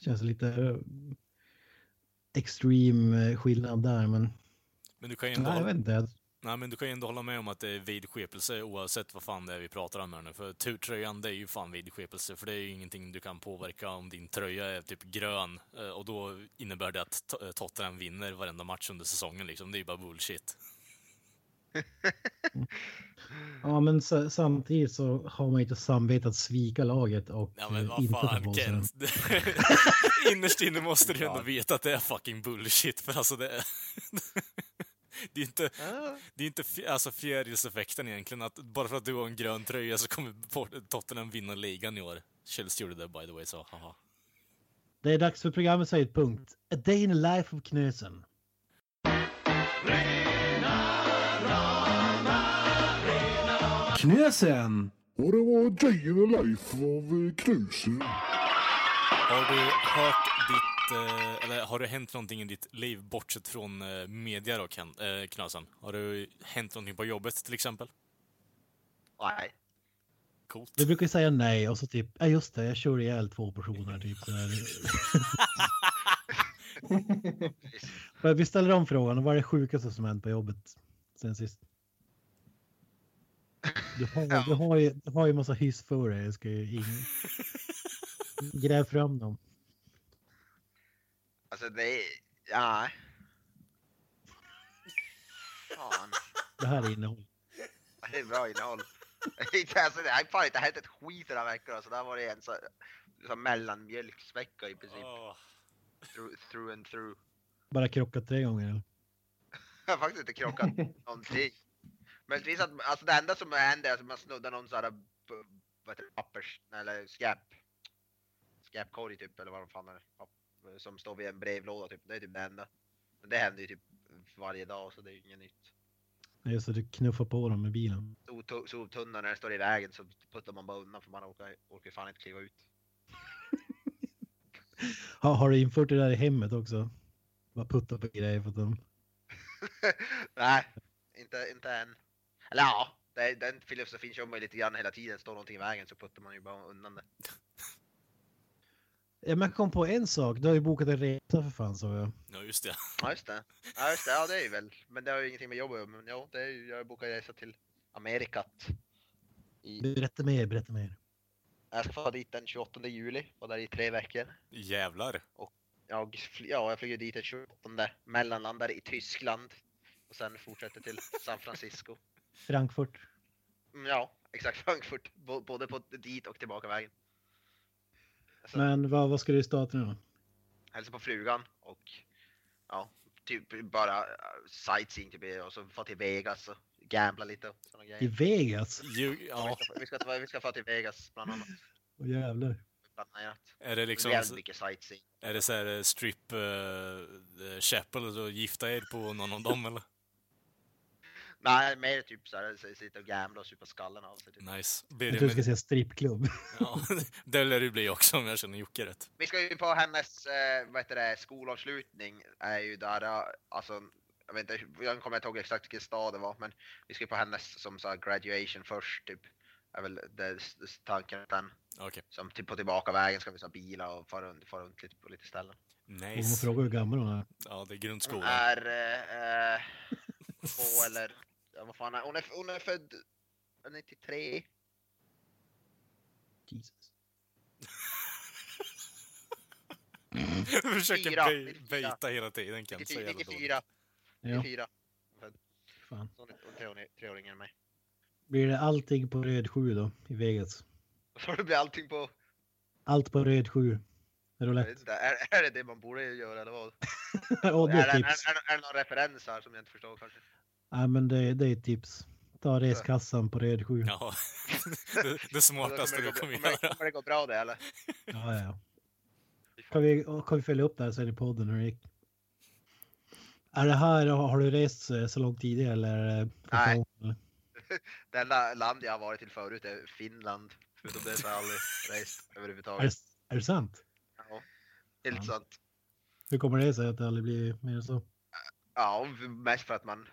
Känns lite eh, extreme eh, skillnad där, men Men du kan ju ändå nej, jag hålla, vet inte. nej, men du kan ju ändå hålla med om att det är vidskepelse oavsett vad fan det är vi pratar om här nu. För turtröjan, det är ju fan vidskepelse. För det är ju ingenting du kan påverka om din tröja är typ grön. eh, Och då innebär det att Tottenham vinner varenda match under säsongen liksom. Det är ju bara bullshit. Ja, men sa- samtidigt så har man inte samvete att svika laget och Ja men eh, vad fan. Kent. Innerst inne måste du ju ändå veta att det är fucking bullshit. För alltså det är... Det är inte, det är inte alltså fjärilseffekten egentligen. Att bara för att du har en grön tröja så kommer Tottenham vinna ligan i år. Chelsea gjorde det by the way, så haha. Det är dags för programmets höjdpunkt. A day in the life of Knösen. Knösen! Och det var Day in the Life av eh, Knusen. Har du hört ditt, eh, eller har det hänt någonting i ditt liv bortsett från eh, media då, Ken, Knasen? Har det hänt någonting på jobbet till exempel? Nej. Coolt. Vi brukar säga nej och så typ, ja just det, jag kör ihjäl två personer. Typ, Vi ställer om frågan, vad är det sjukaste som hänt på jobbet sen sist? Du har, Ja. du har, ju, du har ju massa hyss för dig, jag ska ju ingen... Gräv fram dem. Alltså det är... Ja. Fan. Det här är innehåll. Det är bra innehåll. Alltså, det har fan inte hänt ett skit den här veckan. Alltså, det har varit en så, så mellanmjölksvecka i princip. Åh. Through, through and through. Bara krockat tre gånger. Eller? Jag har faktiskt inte krockat någonting. Möjligtvis att alltså, det enda som händer är att man snuddar någon sån här vad heter det, pappers eller skräp. Skräpkorg typ eller vad de fan är. Papp- Som står vid en brevlåda typ. Det är typ det enda. Men det händer ju typ varje dag så det är ju inget nytt. Nej, det, du knuffar på dem med bilen. Soptunnan när den står i vägen så puttar man bara undan för man orkar, orkar fan inte kliva ut. Har, har du infört det där i hemmet också? Bara putta på grejer för att de... Nej, inte, inte än. Eller ja, det, den filosofin kör man ju lite grann hela tiden. Står någonting i vägen så puttar man ju bara undan det. Ja, men jag kom på en sak. Du har ju bokat en resa för fan sa jag. Ja, just det. Ja just det. Ja just det, ja det är ju väl. Men det har ju ingenting med jobb att. Men ja, det är ju, jag bokar resa till Amerikat. I, Berätta mer, berätta mer. jag ska få dit den 28 juli, vara där i tre veckor. Jävlar. Jag, fly- ja, jag flyger dit den 28, mellanlandar i Tyskland. Och sen fortsätter till San Francisco. Frankfurt. Mm, Ja, exakt Frankfurt. Både på dit och tillbaka vägen. Alltså, Men vad, vad ska du i staterna då? hälsa på frugan och ja, typ bara uh, sightseeing typ och så få till Vegas och gambla lite och I. Vegas? Ju, Ja. Vi, ska, vi, ska, vi ska få till Vegas bland annat. Åh jävlar. Planerat. är det liksom... Väldigt mycket sightseeing. Är det så här strip uh, chapel och gifta er på någon av dem eller? Nej, mer typ så- sitta och gambla och supa skallen av sig. Typ. Nice. Blir Jag det tror du ska säga strippklubb. ja, det lär det bli också om jag känner Jocke rätt. Vi ska ju på hennes eh, vad heter det, skolavslutning. Är ju där, ja, alltså, jag vet inte, jag kommer inte ihåg exakt vilken stad det var, men vi ska ju på hennes som sa graduation först typ. Är väl det, det, tanken att den, Okej. som typ på tillbaka vägen ska vi ta bilar och fara runt, fara runt lite på lite ställen. Och hon Nice. frågar hur gammal hon är. Ja, det är Hon grundskolan. är eh, eh, två eller, ja, vad fan är hon? Är, hon är född 93. Jesus. Du försöker Fyra, bej- 94. bejta hela tiden Kent. Så jävla dåligt. 94. Ja, 94. fan. Hon är hon är tre år- tre år yngre än mig. Blir det allting på röd 7 då i Vegas? Så det blir allting på, Allt på röd 7. jag vet Roulette. inte, är, är det det man borde göra eller vad? Det är, det- är, är, är det någon referens här som jag inte förstår kanske? Ja, men det, det är ett tips. Ta reskassan på röd 7. Ja, det, det smartaste du kommer göra. kommer det gå bra det eller? Ja, ja. Kan vi, kan vi följa upp det här sen i podden hur det gick? Är det här, har du rest så långt tidigare eller? är det första Nej. Det enda land jag har varit till förut är Finland. Förutom det så har jag aldrig rest Är det, överhuvudtaget. är det sant? Ja, helt Ja. sant. Hur kommer det sig att det aldrig blir mer än så? Ja, mest för att man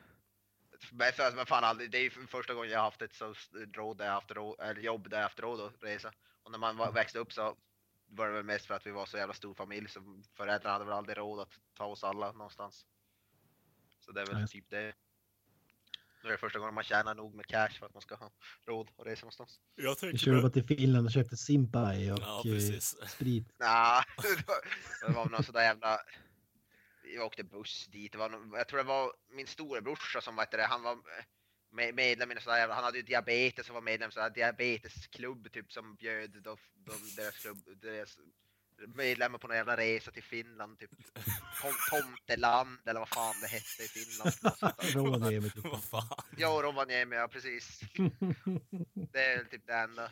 Mest för att man fan aldrig, det är ju första gången jag har haft ett så råd där jag haft råd, eller jobb där jag haft råd att resa. Och när man var, växte upp så var det väl mest för att vi var så jävla stor familj så föräldrarna hade väl aldrig råd att ta oss alla någonstans. Så det är väl Nej. typ det. Nu är det första gången man tjänar nog med cash för att man ska ha råd att resa någonstans. Jag Vi tänker körde bara till Finland och köpte Simpai och Ja, eh, precis. sprit. Nja, det var någon sådär jävla... Vi åkte buss dit. Det var jag tror det var min storebrorsa som var det, han var med- medlem i en sån där jävla, han hade ju diabetes och var medlem i en diabetesklubb typ som bjöd de, de, deras, klubb, deras medlemmar på någon jävla resa till Finland typ. Tom, tomteland eller vad fan det hette i Finland. Rovaniemi. typ. Vad fan. Ja, Rovaniemi, ja precis. Det är typ det enda.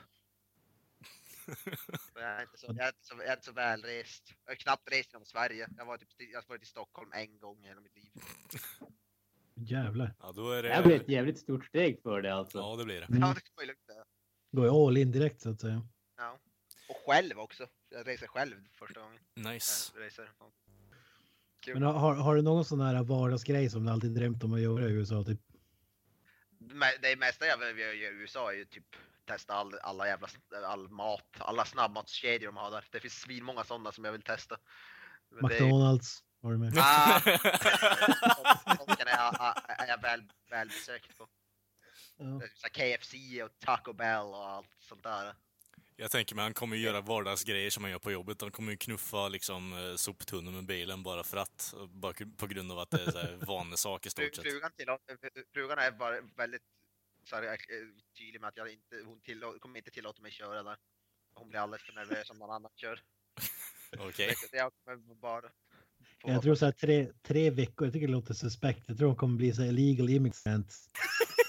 Jag är inte så, jag är inte så, jag är inte så välrest. Jag har knappt rest genom Sverige. Jag var typ, jag har varit i Stockholm en gång i hela mitt liv. Jävlar. Ja, då är Det här blir ett det... jävligt stort steg för det alltså. Ja, det blir det. Mm. Ja, det det. Går ju all in direkt så att säga. Ja. Och själv också. Jag reser själv första gången. Nice. Jag. Men har, har du någon sån här vardagsgrej som du alltid drömt om att göra i USA? Typ? Det mesta jag vill göra i USA är ju typ testa all, alla jävla all mat, alla snabbmatskedjor de har där. Det finns svinmånga sådana som jag vill testa. Men det är- McDonalds var du med. Ah, är jag, är jag väl, väl besökt på. Ja. KFC och Taco Bell och allt sånt där. Jag tänker mig han kommer ju göra vardagsgrejer som han gör på jobbet. Han kommer ju knuffa liksom eh, soptunnor med bilen bara för att. Bara på grund av att det är vanesak i stort sett. frugan, tillåter, frugan är bara väldigt så här, eh, tydlig med att jag inte, hon tillå, kommer inte tillåta mig köra där. Hon blir alldeles för nervös om någon annan kör. Okej. Så Jag kommer bara... få- Jag tror så här tre, tre veckor, jag tycker det låter suspekt. Jag tror de kommer bli så här illegal immigrants.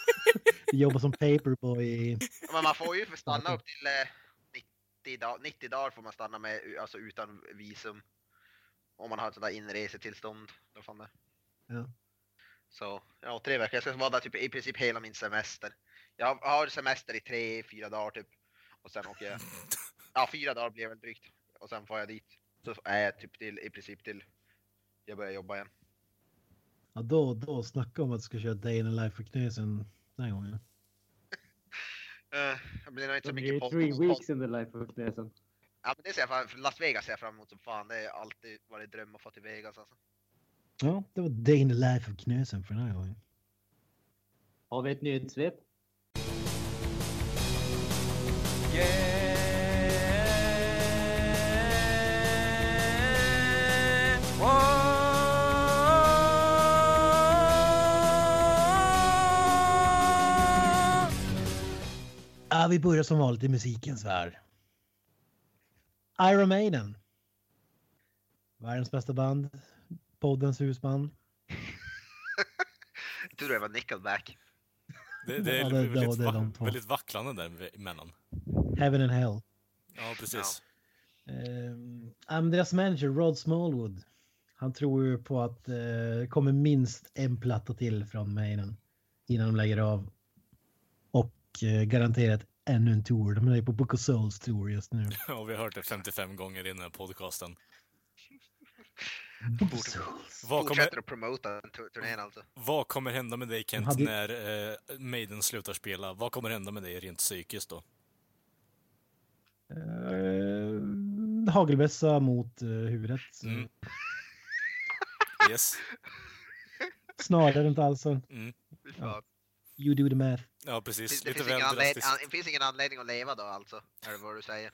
Jobba som paperboy. Men man får ju stanna upp till eh, 90, dag, 90 dagar får man stanna med, alltså utan visum. Om man har ett sånt där inresetillstånd. Då fan det. Ja. Så ja, tre veckor. Jag ska vara där typ i princip hela min semester. Jag har semester i tre, fyra dagar typ. Och sen åker jag. Ja, fyra dagar blir det väl drygt. Och sen får jag dit. Så är jag typ till, i princip till jag börjar jobba igen. Ja, då, då snacka om att du ska köra Day in the Life för Knösen den här gången. Uh, det blir nog inte så Det mycket podd- three weeks in the life of Knesen. Ja men det ser jag fram för Las Vegas ser jag fram emot som fan. Det har alltid varit dröm att få till Vegas alltså. Ja, det var Day in the Life of Knösen för den här gången. Har vi ett nyhetssvep? Ja, vi börjar som vanligt i musikens värld. Iron Maiden. Världens bästa band. Poddens husband. Jag trodde det var Nickelback. Det, det är Ja, det- väldigt, det va- väldigt vacklande däremellan. Heaven and Hell. Ja, precis. Um, um, deras manager Rod Smallwood. Han tror ju på att eh, det kommer minst en platta till från Maiden innan de lägger av. Och uh, garanterat ännu en tour. De är på Book of Souls tour just nu. Ja, vi har hört det 55 gånger i den här podcasten. Souls. Vad kommer, Fortsätter att promota turnén alltså. vad kommer hända med dig Kent hade- när eh, Maiden slutar spela? Vad kommer hända med dig rent psykiskt då? Uh, hagelbössa mot uh, huvudet. Mm. Yes. Snarare runt halsen. Mm. Fan. You do the math. Ja, Det, precis. det, Lite finns ingen an, finns ingen anledning att leva då alltså? Är det vad du säger?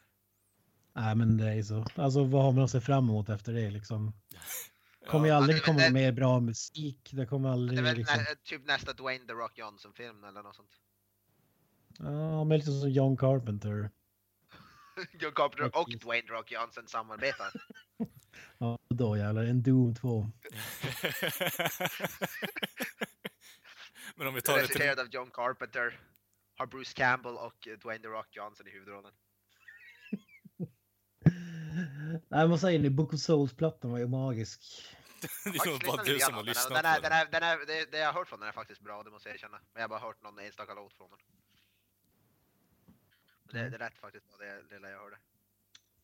Nej men det är så. Alltså vad har man att se fram emot efter det liksom? kommer ju aldrig det- komma det- mer bra musik. Det kommer Det aldrig är väl liksom. nä, typ nästa Dwayne The Rock Johnson-film eller något sånt. Ja, men lite som John Carpenter. John Carpenter och. Dwayne The Rock Johnson samarbetar. Ja, då jävlar. En Doom 2. Men om vi tar det till... Av John Carpenter. Har Bruce Campbell och Dwayne The Rock Johnson i huvudrollen. Nej, vad säger ni? Book of Souls-plattan var ju magisk. Det Faktiskt bara du som har lyssnat den. är, på den. Är, den är, det, det jag har hört från den är faktiskt bra, det måste jag erkänna. Men jag har bara hört någon enstaka låt från den. Det, det lät faktiskt bra, det det lilla jag hörde.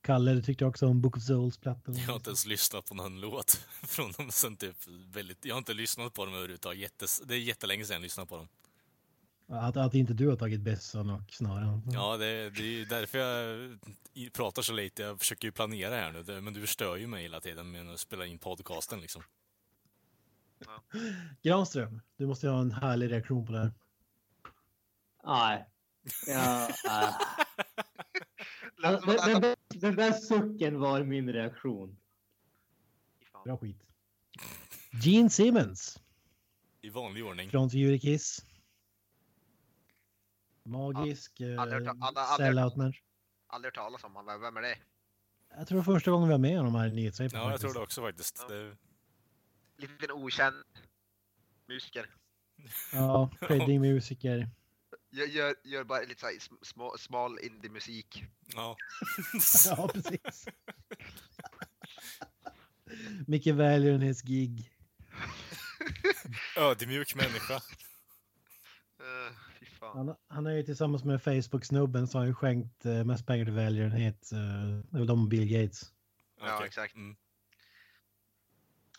Kalle, du tyckte också om Book of Souls-plattan? Jag har inte ens lyssnat på någon låt från dem sen typ väldigt... Jag har inte lyssnat på dem överhuvudtaget. Jättes... Det är jättelänge sedan jag lyssnade på dem. Att, att inte du har tagit bässan och snaren. Ja, det, det är ju därför jag pratar så lite. Jag försöker ju planera här nu, men du förstör ju mig hela tiden med att spela in podcasten liksom. Granström, du måste ju ha en härlig reaktion på det här. Nej. Ja, äh. Den, den, den där sucken var min reaktion. Bra skit. Gene Simmons, I vanlig ordning. frontfigur i Kiss. Magisk eh, aldrig- aldrig- sellout-människa. Aldrig hört talas om honom, vem är det? Jag tror det var första gången vi var med honom här i nyhetssvepet. Ja, jag tror det också faktiskt. Det, Liten okänd musiker. Ja, creddig musiker. Gör, gör, gör bara lite såhär sm- små, smal indie-musik. ja. Ja, precis. Mycket välgörenhetsgig. Ödmjuk människa. Uh, fy fan. Han, han är ju tillsammans med Facebook-snubben så har han ju skänkt eh, mest pengar till välgörenhet. Eh, det är väl de Bill Gates. Ja, Okej. exakt. Mm.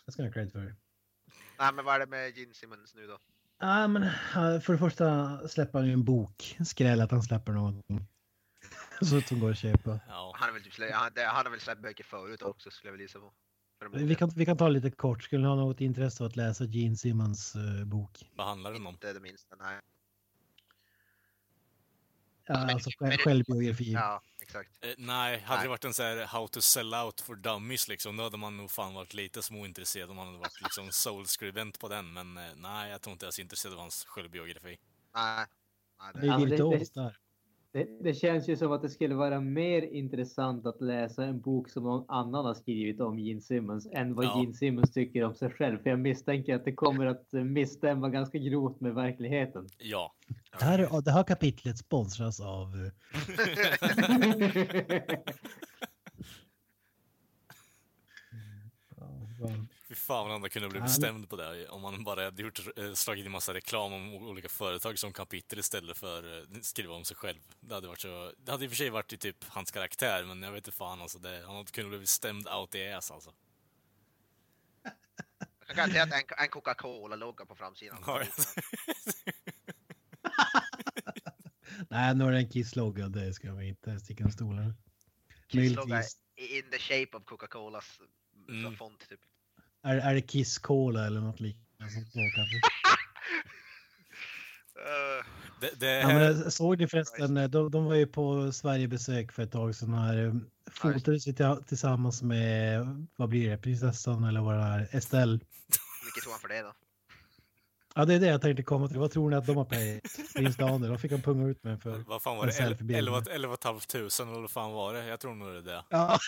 Det ska han ha cred för. Nej men vad är det med Gene Simmons nu då? Ja, men eh, för det första släpper han ju en bok. Skräll att han släpper någonting. Så att de går att köpa. Ja. Han har väl, typ slä, han, han har väl släppt böcker förut också skulle jag vilja gissa på. Vi kan, vi kan ta lite kort. Skulle ni ha något intresse av att läsa Gene Simmons eh, bok? Vad handlar den om? Inte det minsta, nej. Alltså själv, självbiografi. Ja, exakt. Eh, nej, hade Nej. det varit en sån här How to sell out for dummies liksom, då hade man nog fan varit lite småintresserad om man hade varit liksom soul-skribent på den. Men eh, nej, jag tror inte jag är så intresserad av hans självbiografi. Nej. nej Det det, är Alltså, det- virtuost där. Det, det känns ju som att det skulle vara mer intressant att läsa en bok som någon annan har skrivit om Gene Simmons än vad Ja. Gene Simmons tycker om sig själv. För jag misstänker att det kommer att misstämma ganska grovt med verkligheten. Ja. Det här, är- det här kapitlet sponsras av... eh, ja, fan vad hade kunnat bli bestämd på det om man bara hade gjort, eh, slagit in massa reklam om olika företag som kapitel istället för eh, skriva om sig själv. Det hade varit så... Det hade i och för sig varit i typ hans karaktär, men jag vet inte fan alltså. Det, han hade kunnat bli stämd out i ass alltså. jag kan säga att en, en Coca-Cola-logga på framsidan. Ja, Nej, nu är det en kisslogga. Det ska vi inte sticka under stolen. Kisslogga in the shape of Coca-Colas mm. font typ. Är, är det Kiss Cola eller något liknande? Uh, Det, det Ja, men jag såg ni förresten, eh, de, de var ju på Sverigebesök för ett tag sedan här. eh, Fotades till- tillsammans med, vad blir det, prinsessan eller vad det är, Estelle. mycket tog han för det då? Ja, det är det jag tänkte komma till. Vad tror ni att de har? Prins Daniel, vad fick han punga ut med för? vad fan var det? selfiebild. 11 11 500 eller vad fan var det? Jag tror nog det är det. Ja,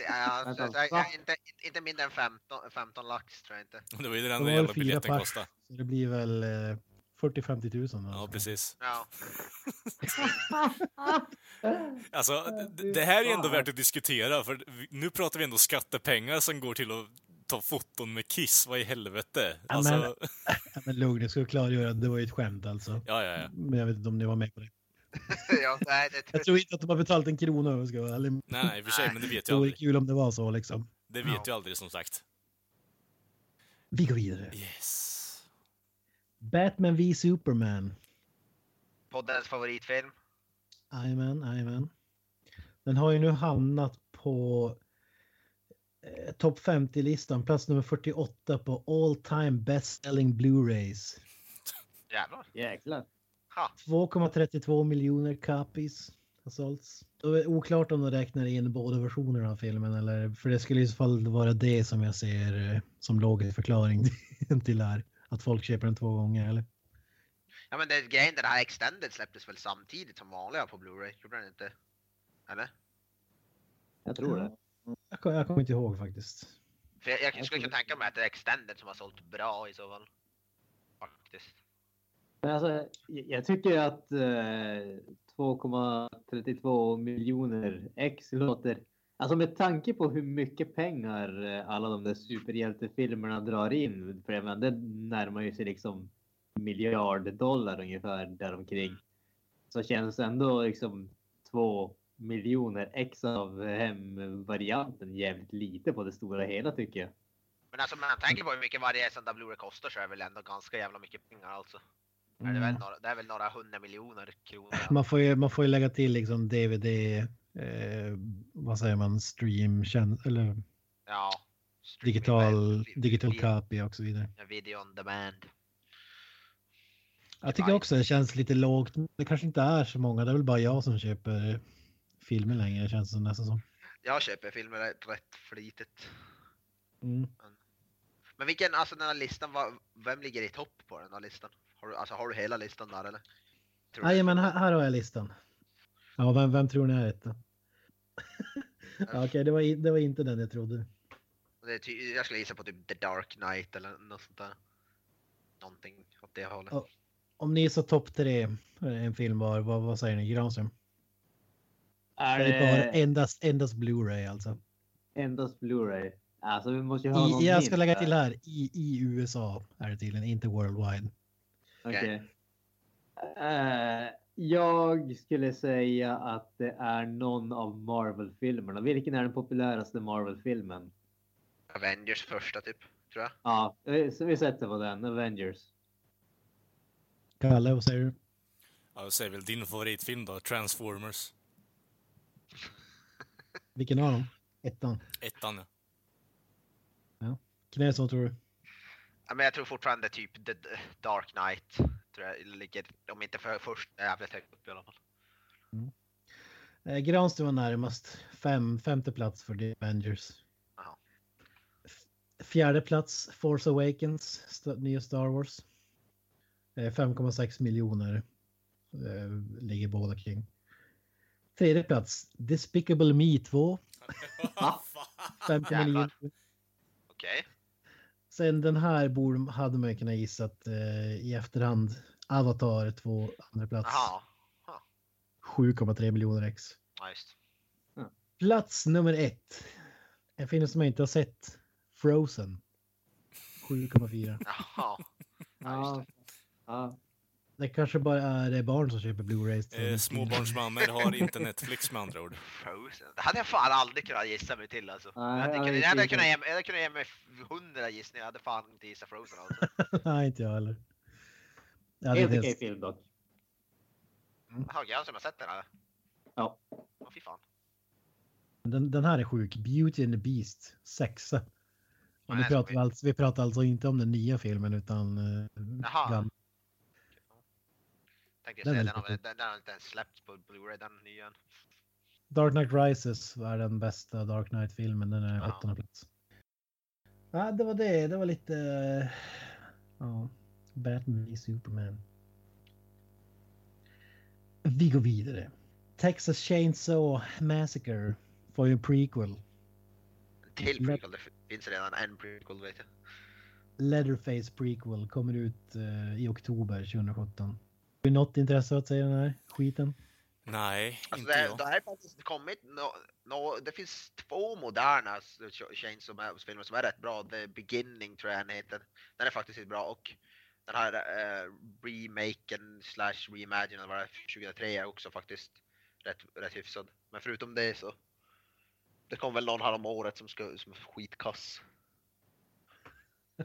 Det är, alltså, det inte, inte mindre än 15, 15 lax tror jag inte. Det var ju den De enda var jävla biljetten pers. kostade. så det blir väl eh, 40-50 tusen. Ja, precis. Ja. Alltså, det, det här är ändå värt att diskutera, för nu pratar vi ändå skattepengar som går till att ta foton med Kiss. Vad i helvete? Ja, Alltså, men- Ja, men lugn, jag ska klargöra att det var ju ett skämt alltså. ja, ja, ja. Men jag vet inte om ni var med på det. ja, nej, det Jag tror inte att de har betalat en krona om jag ska vara ärlig. Nej, nej, i och för sig, men det vet Det jag vore aldrig. kul om det var så liksom. Det vet jag aldrig, som sagt. Vi går vidare. Yes. Batman v Superman. poddens favoritfilm. Jajamän, jajamän. Den har ju nu hamnat på eh, topp 50-listan, plats nummer 48 på all time best selling Blu-rays. Jävlar. Jäklar. Ha. 2,32 miljoner copies har sålts. Det är oklart om de räknar in båda versionerna av filmen eller för det skulle i så fall vara det som jag ser eh, som logisk förklaring till det här. Att folk köper den två gånger eller? Ja men det grejen den här Extended släpptes väl samtidigt som vanliga på Blu-ray? Gjorde den inte? Eller? Jag tror det. Jag, kom- jag kommer inte ihåg faktiskt. För jag, jag skulle kunna tänka mig att det är Extended som har sålt bra i så fall. Faktiskt. Men alltså, jag tycker att eh, 2,32 miljoner ex låter... Alltså med tanke på hur mycket pengar eh, alla de där superhjältefilmerna drar in. För jag menar, det närmar ju sig liksom miljard dollar ungefär däromkring. Så känns ändå liksom två miljoner ex av hemvarianten jävligt lite på det stora hela tycker jag. Men alltså om man tänker på hur mycket varje sån där kostar så är det väl ändå ganska jävla mycket pengar alltså. Är det, väl Mm. några, det är väl några hundra miljoner kronor. Man får ju, man får ju lägga till liksom DVD, eh, vad säger man, stream, eller Ja. digital, digital copy och så vidare. Video on demand. Jag tycker också det känns lite lågt. Det kanske inte är så många, det är väl bara jag som köper filmer längre känns det nästan som. Jag köper filmer rätt, flitigt. Mm. Men vilken, alltså den här listan, vem ligger i topp på den här listan? Har du, alltså har du hela listan där eller? Tror du? Nej, men här, här har jag listan. Ja, vem, vem tror ni är etta? ja, Okej, det, var, i- det var inte den jag trodde. Det är ty, jag skulle gissa på typ The Dark Knight eller något sånt där. Någonting åt det hållet. Ja. Om ni sa topp tre, eh, en film var, vad, vad säger ni? Granström? Är Det endast, endast Blu-ray alltså. endast Blu-ray? Alltså vi måste ju ha någon I, jag ska lägga till här, i, i USA är det tydligen, inte worldwide. Okej. Eh, jag skulle säga att det är någon av Marvel-filmerna. Vilken är den populäraste Marvel-filmen? Avengers första typ, tror jag. Ja, så vi sätter på den. Avengers. Kalle, vad säger du? Ja, jag säger väl din favoritfilm då, Transformers. Vilken av dem? Ettan? Ettan, ja. Knäs, vad tror du? Ja, men jag tror fortfarande typ The Dark Knight. Tror jag ligger, om inte för först, jävligt högt upp i alla fall. Eh, Granström var närmast. Fem, femte plats för The Avengers. Fjärde plats, Force Awakens, st- nya Star Wars. Eh, 5,6 miljoner eh, ligger båda kring. Tredje plats, Despicable Me 2, Va? 5,9 Jävlar. miljoner. Okej. Sen den här borde, hade man ju kunnat gissa att eh, i efterhand Avatar 2, andra plats. Jaha. 7,3 miljoner ex. Ja, just. Plats nummer ett. En film som jag inte har sett. Frozen. 7,4. Jaha. Ja. ja. Det kanske bara är det barn som köper Blu-rays. Eh, småbarnsmammor har inte Netflix med andra ord. Frozen. Det hade jag fan aldrig kunnat gissa mig till alltså. Nej, jag, hade, jag kunnat, jag, hade kunnat ge, jag hade kunnat ge mig hundra gissningar. Jag hade fan inte gissat Frozen alltså. Nej, inte jag heller. Ja, det Helt okej film dock. Jaha, jag som har sett den eller? Ja. Åh fy fan. Den, den här är sjuk. Beauty and the Beast. Sexa. Och Nej, nu pratar vi, skit. alltså, vi pratar alltså inte om den nya filmen utan... Uh, Jaha. Tänkte Den säga, den, har, den, den har inte ens släppts på Blu-ray, den nya. Dark Knight Rises är den bästa Dark Knight-filmen. Den är Ja. åttonde plats. Ja, det var det. Det var lite... Ja. Batman v Superman. Vi går vidare. Texas Chainsaw Massacre får ju en prequel. Till prequel, det finns redan en prequel vet jag. Leatherface prequel kommer ut eh, i oktober 2017. Har du något intresse att säga den här skiten? Nej, Alltså inte det, jag. det har faktiskt kommit, no, no, det finns två moderna Ch- Chainsaw-filmer som är rätt bra. The Beginning tror jag den heter. Den är faktiskt bra och den här uh, remaken slash reimaginen var 2003 är också faktiskt rätt, rätt hyfsad. Men förutom det så det kom väl någon här om året som, ska, som är skitkass. Ja,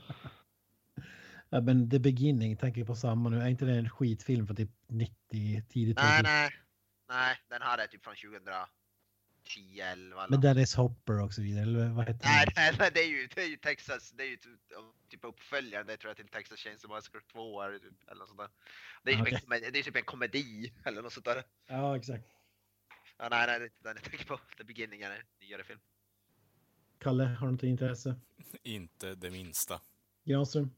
men The Beginning tänker på samma nu. Är inte det en skitfilm för typ 90, tidigt Nej, 2000? nej, nej, den här är typ från 2010 11 eller Med Dennis Hopper och så vidare. Eller vad heter Nej, den? nej, nej, det är ju, det är ju Texas, det är ju typ, typ uppföljaren, det tror jag till Texas Chainsaw Massacre 2 är det typ, eller något sånt där. Det är ju typ, en, komedi- det är typ en komedi eller något sånt där. Ja, exakt. Ja, nej, nej, det är inte den jag tänker på. The Beginning är en nyare film. Kalle, har du något intresse? Inte det minsta. Granström?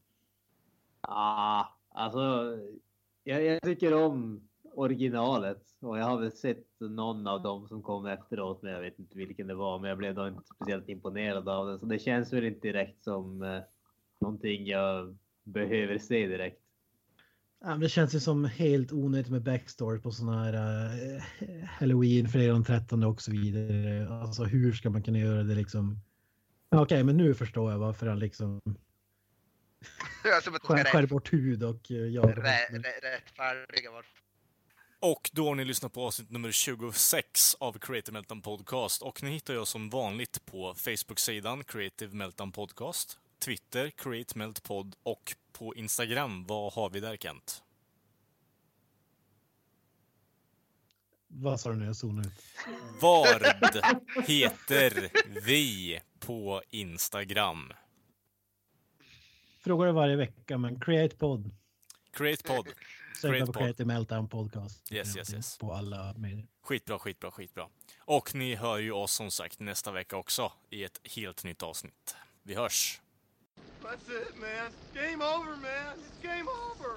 Ja, alltså, jag, jag tycker om originalet och jag har väl sett någon av dem som kom efteråt, men jag vet inte vilken det var. Men jag blev då inte speciellt imponerad av den, så det känns väl inte direkt som eh, någonting jag behöver se direkt. Ja, men det känns ju som helt onödigt med backstory på sådana här eh, Halloween, fredag den 13 och så vidare. Alltså hur ska man kunna göra det liksom? Okej, Okej, men nu förstår jag varför han liksom skär, skär bort hud och eh, rä, rä, rättfärdiga varför. Och då har ni lyssnat på avsnitt nummer 26 av Creative Meltdown Podcast. Och ni hittar jag som vanligt på Facebook-sidan Creative Meltdown Podcast, Twitter Create Melt Pod och på Instagram, vad har vi där Kent? Vad sa du nu? Jag zonade ut. Vard heter vi på Instagram? Frågar det varje vecka, men Create Pod. Create Pod. Sök Create på. Creative Meltdown Podcast. Yes, yes, yes. På alla medier. Skitbra, skitbra, skitbra. Och ni hör ju oss som sagt nästa vecka också i ett helt nytt avsnitt. Vi hörs! That's it, man. Game over, man. It's game over.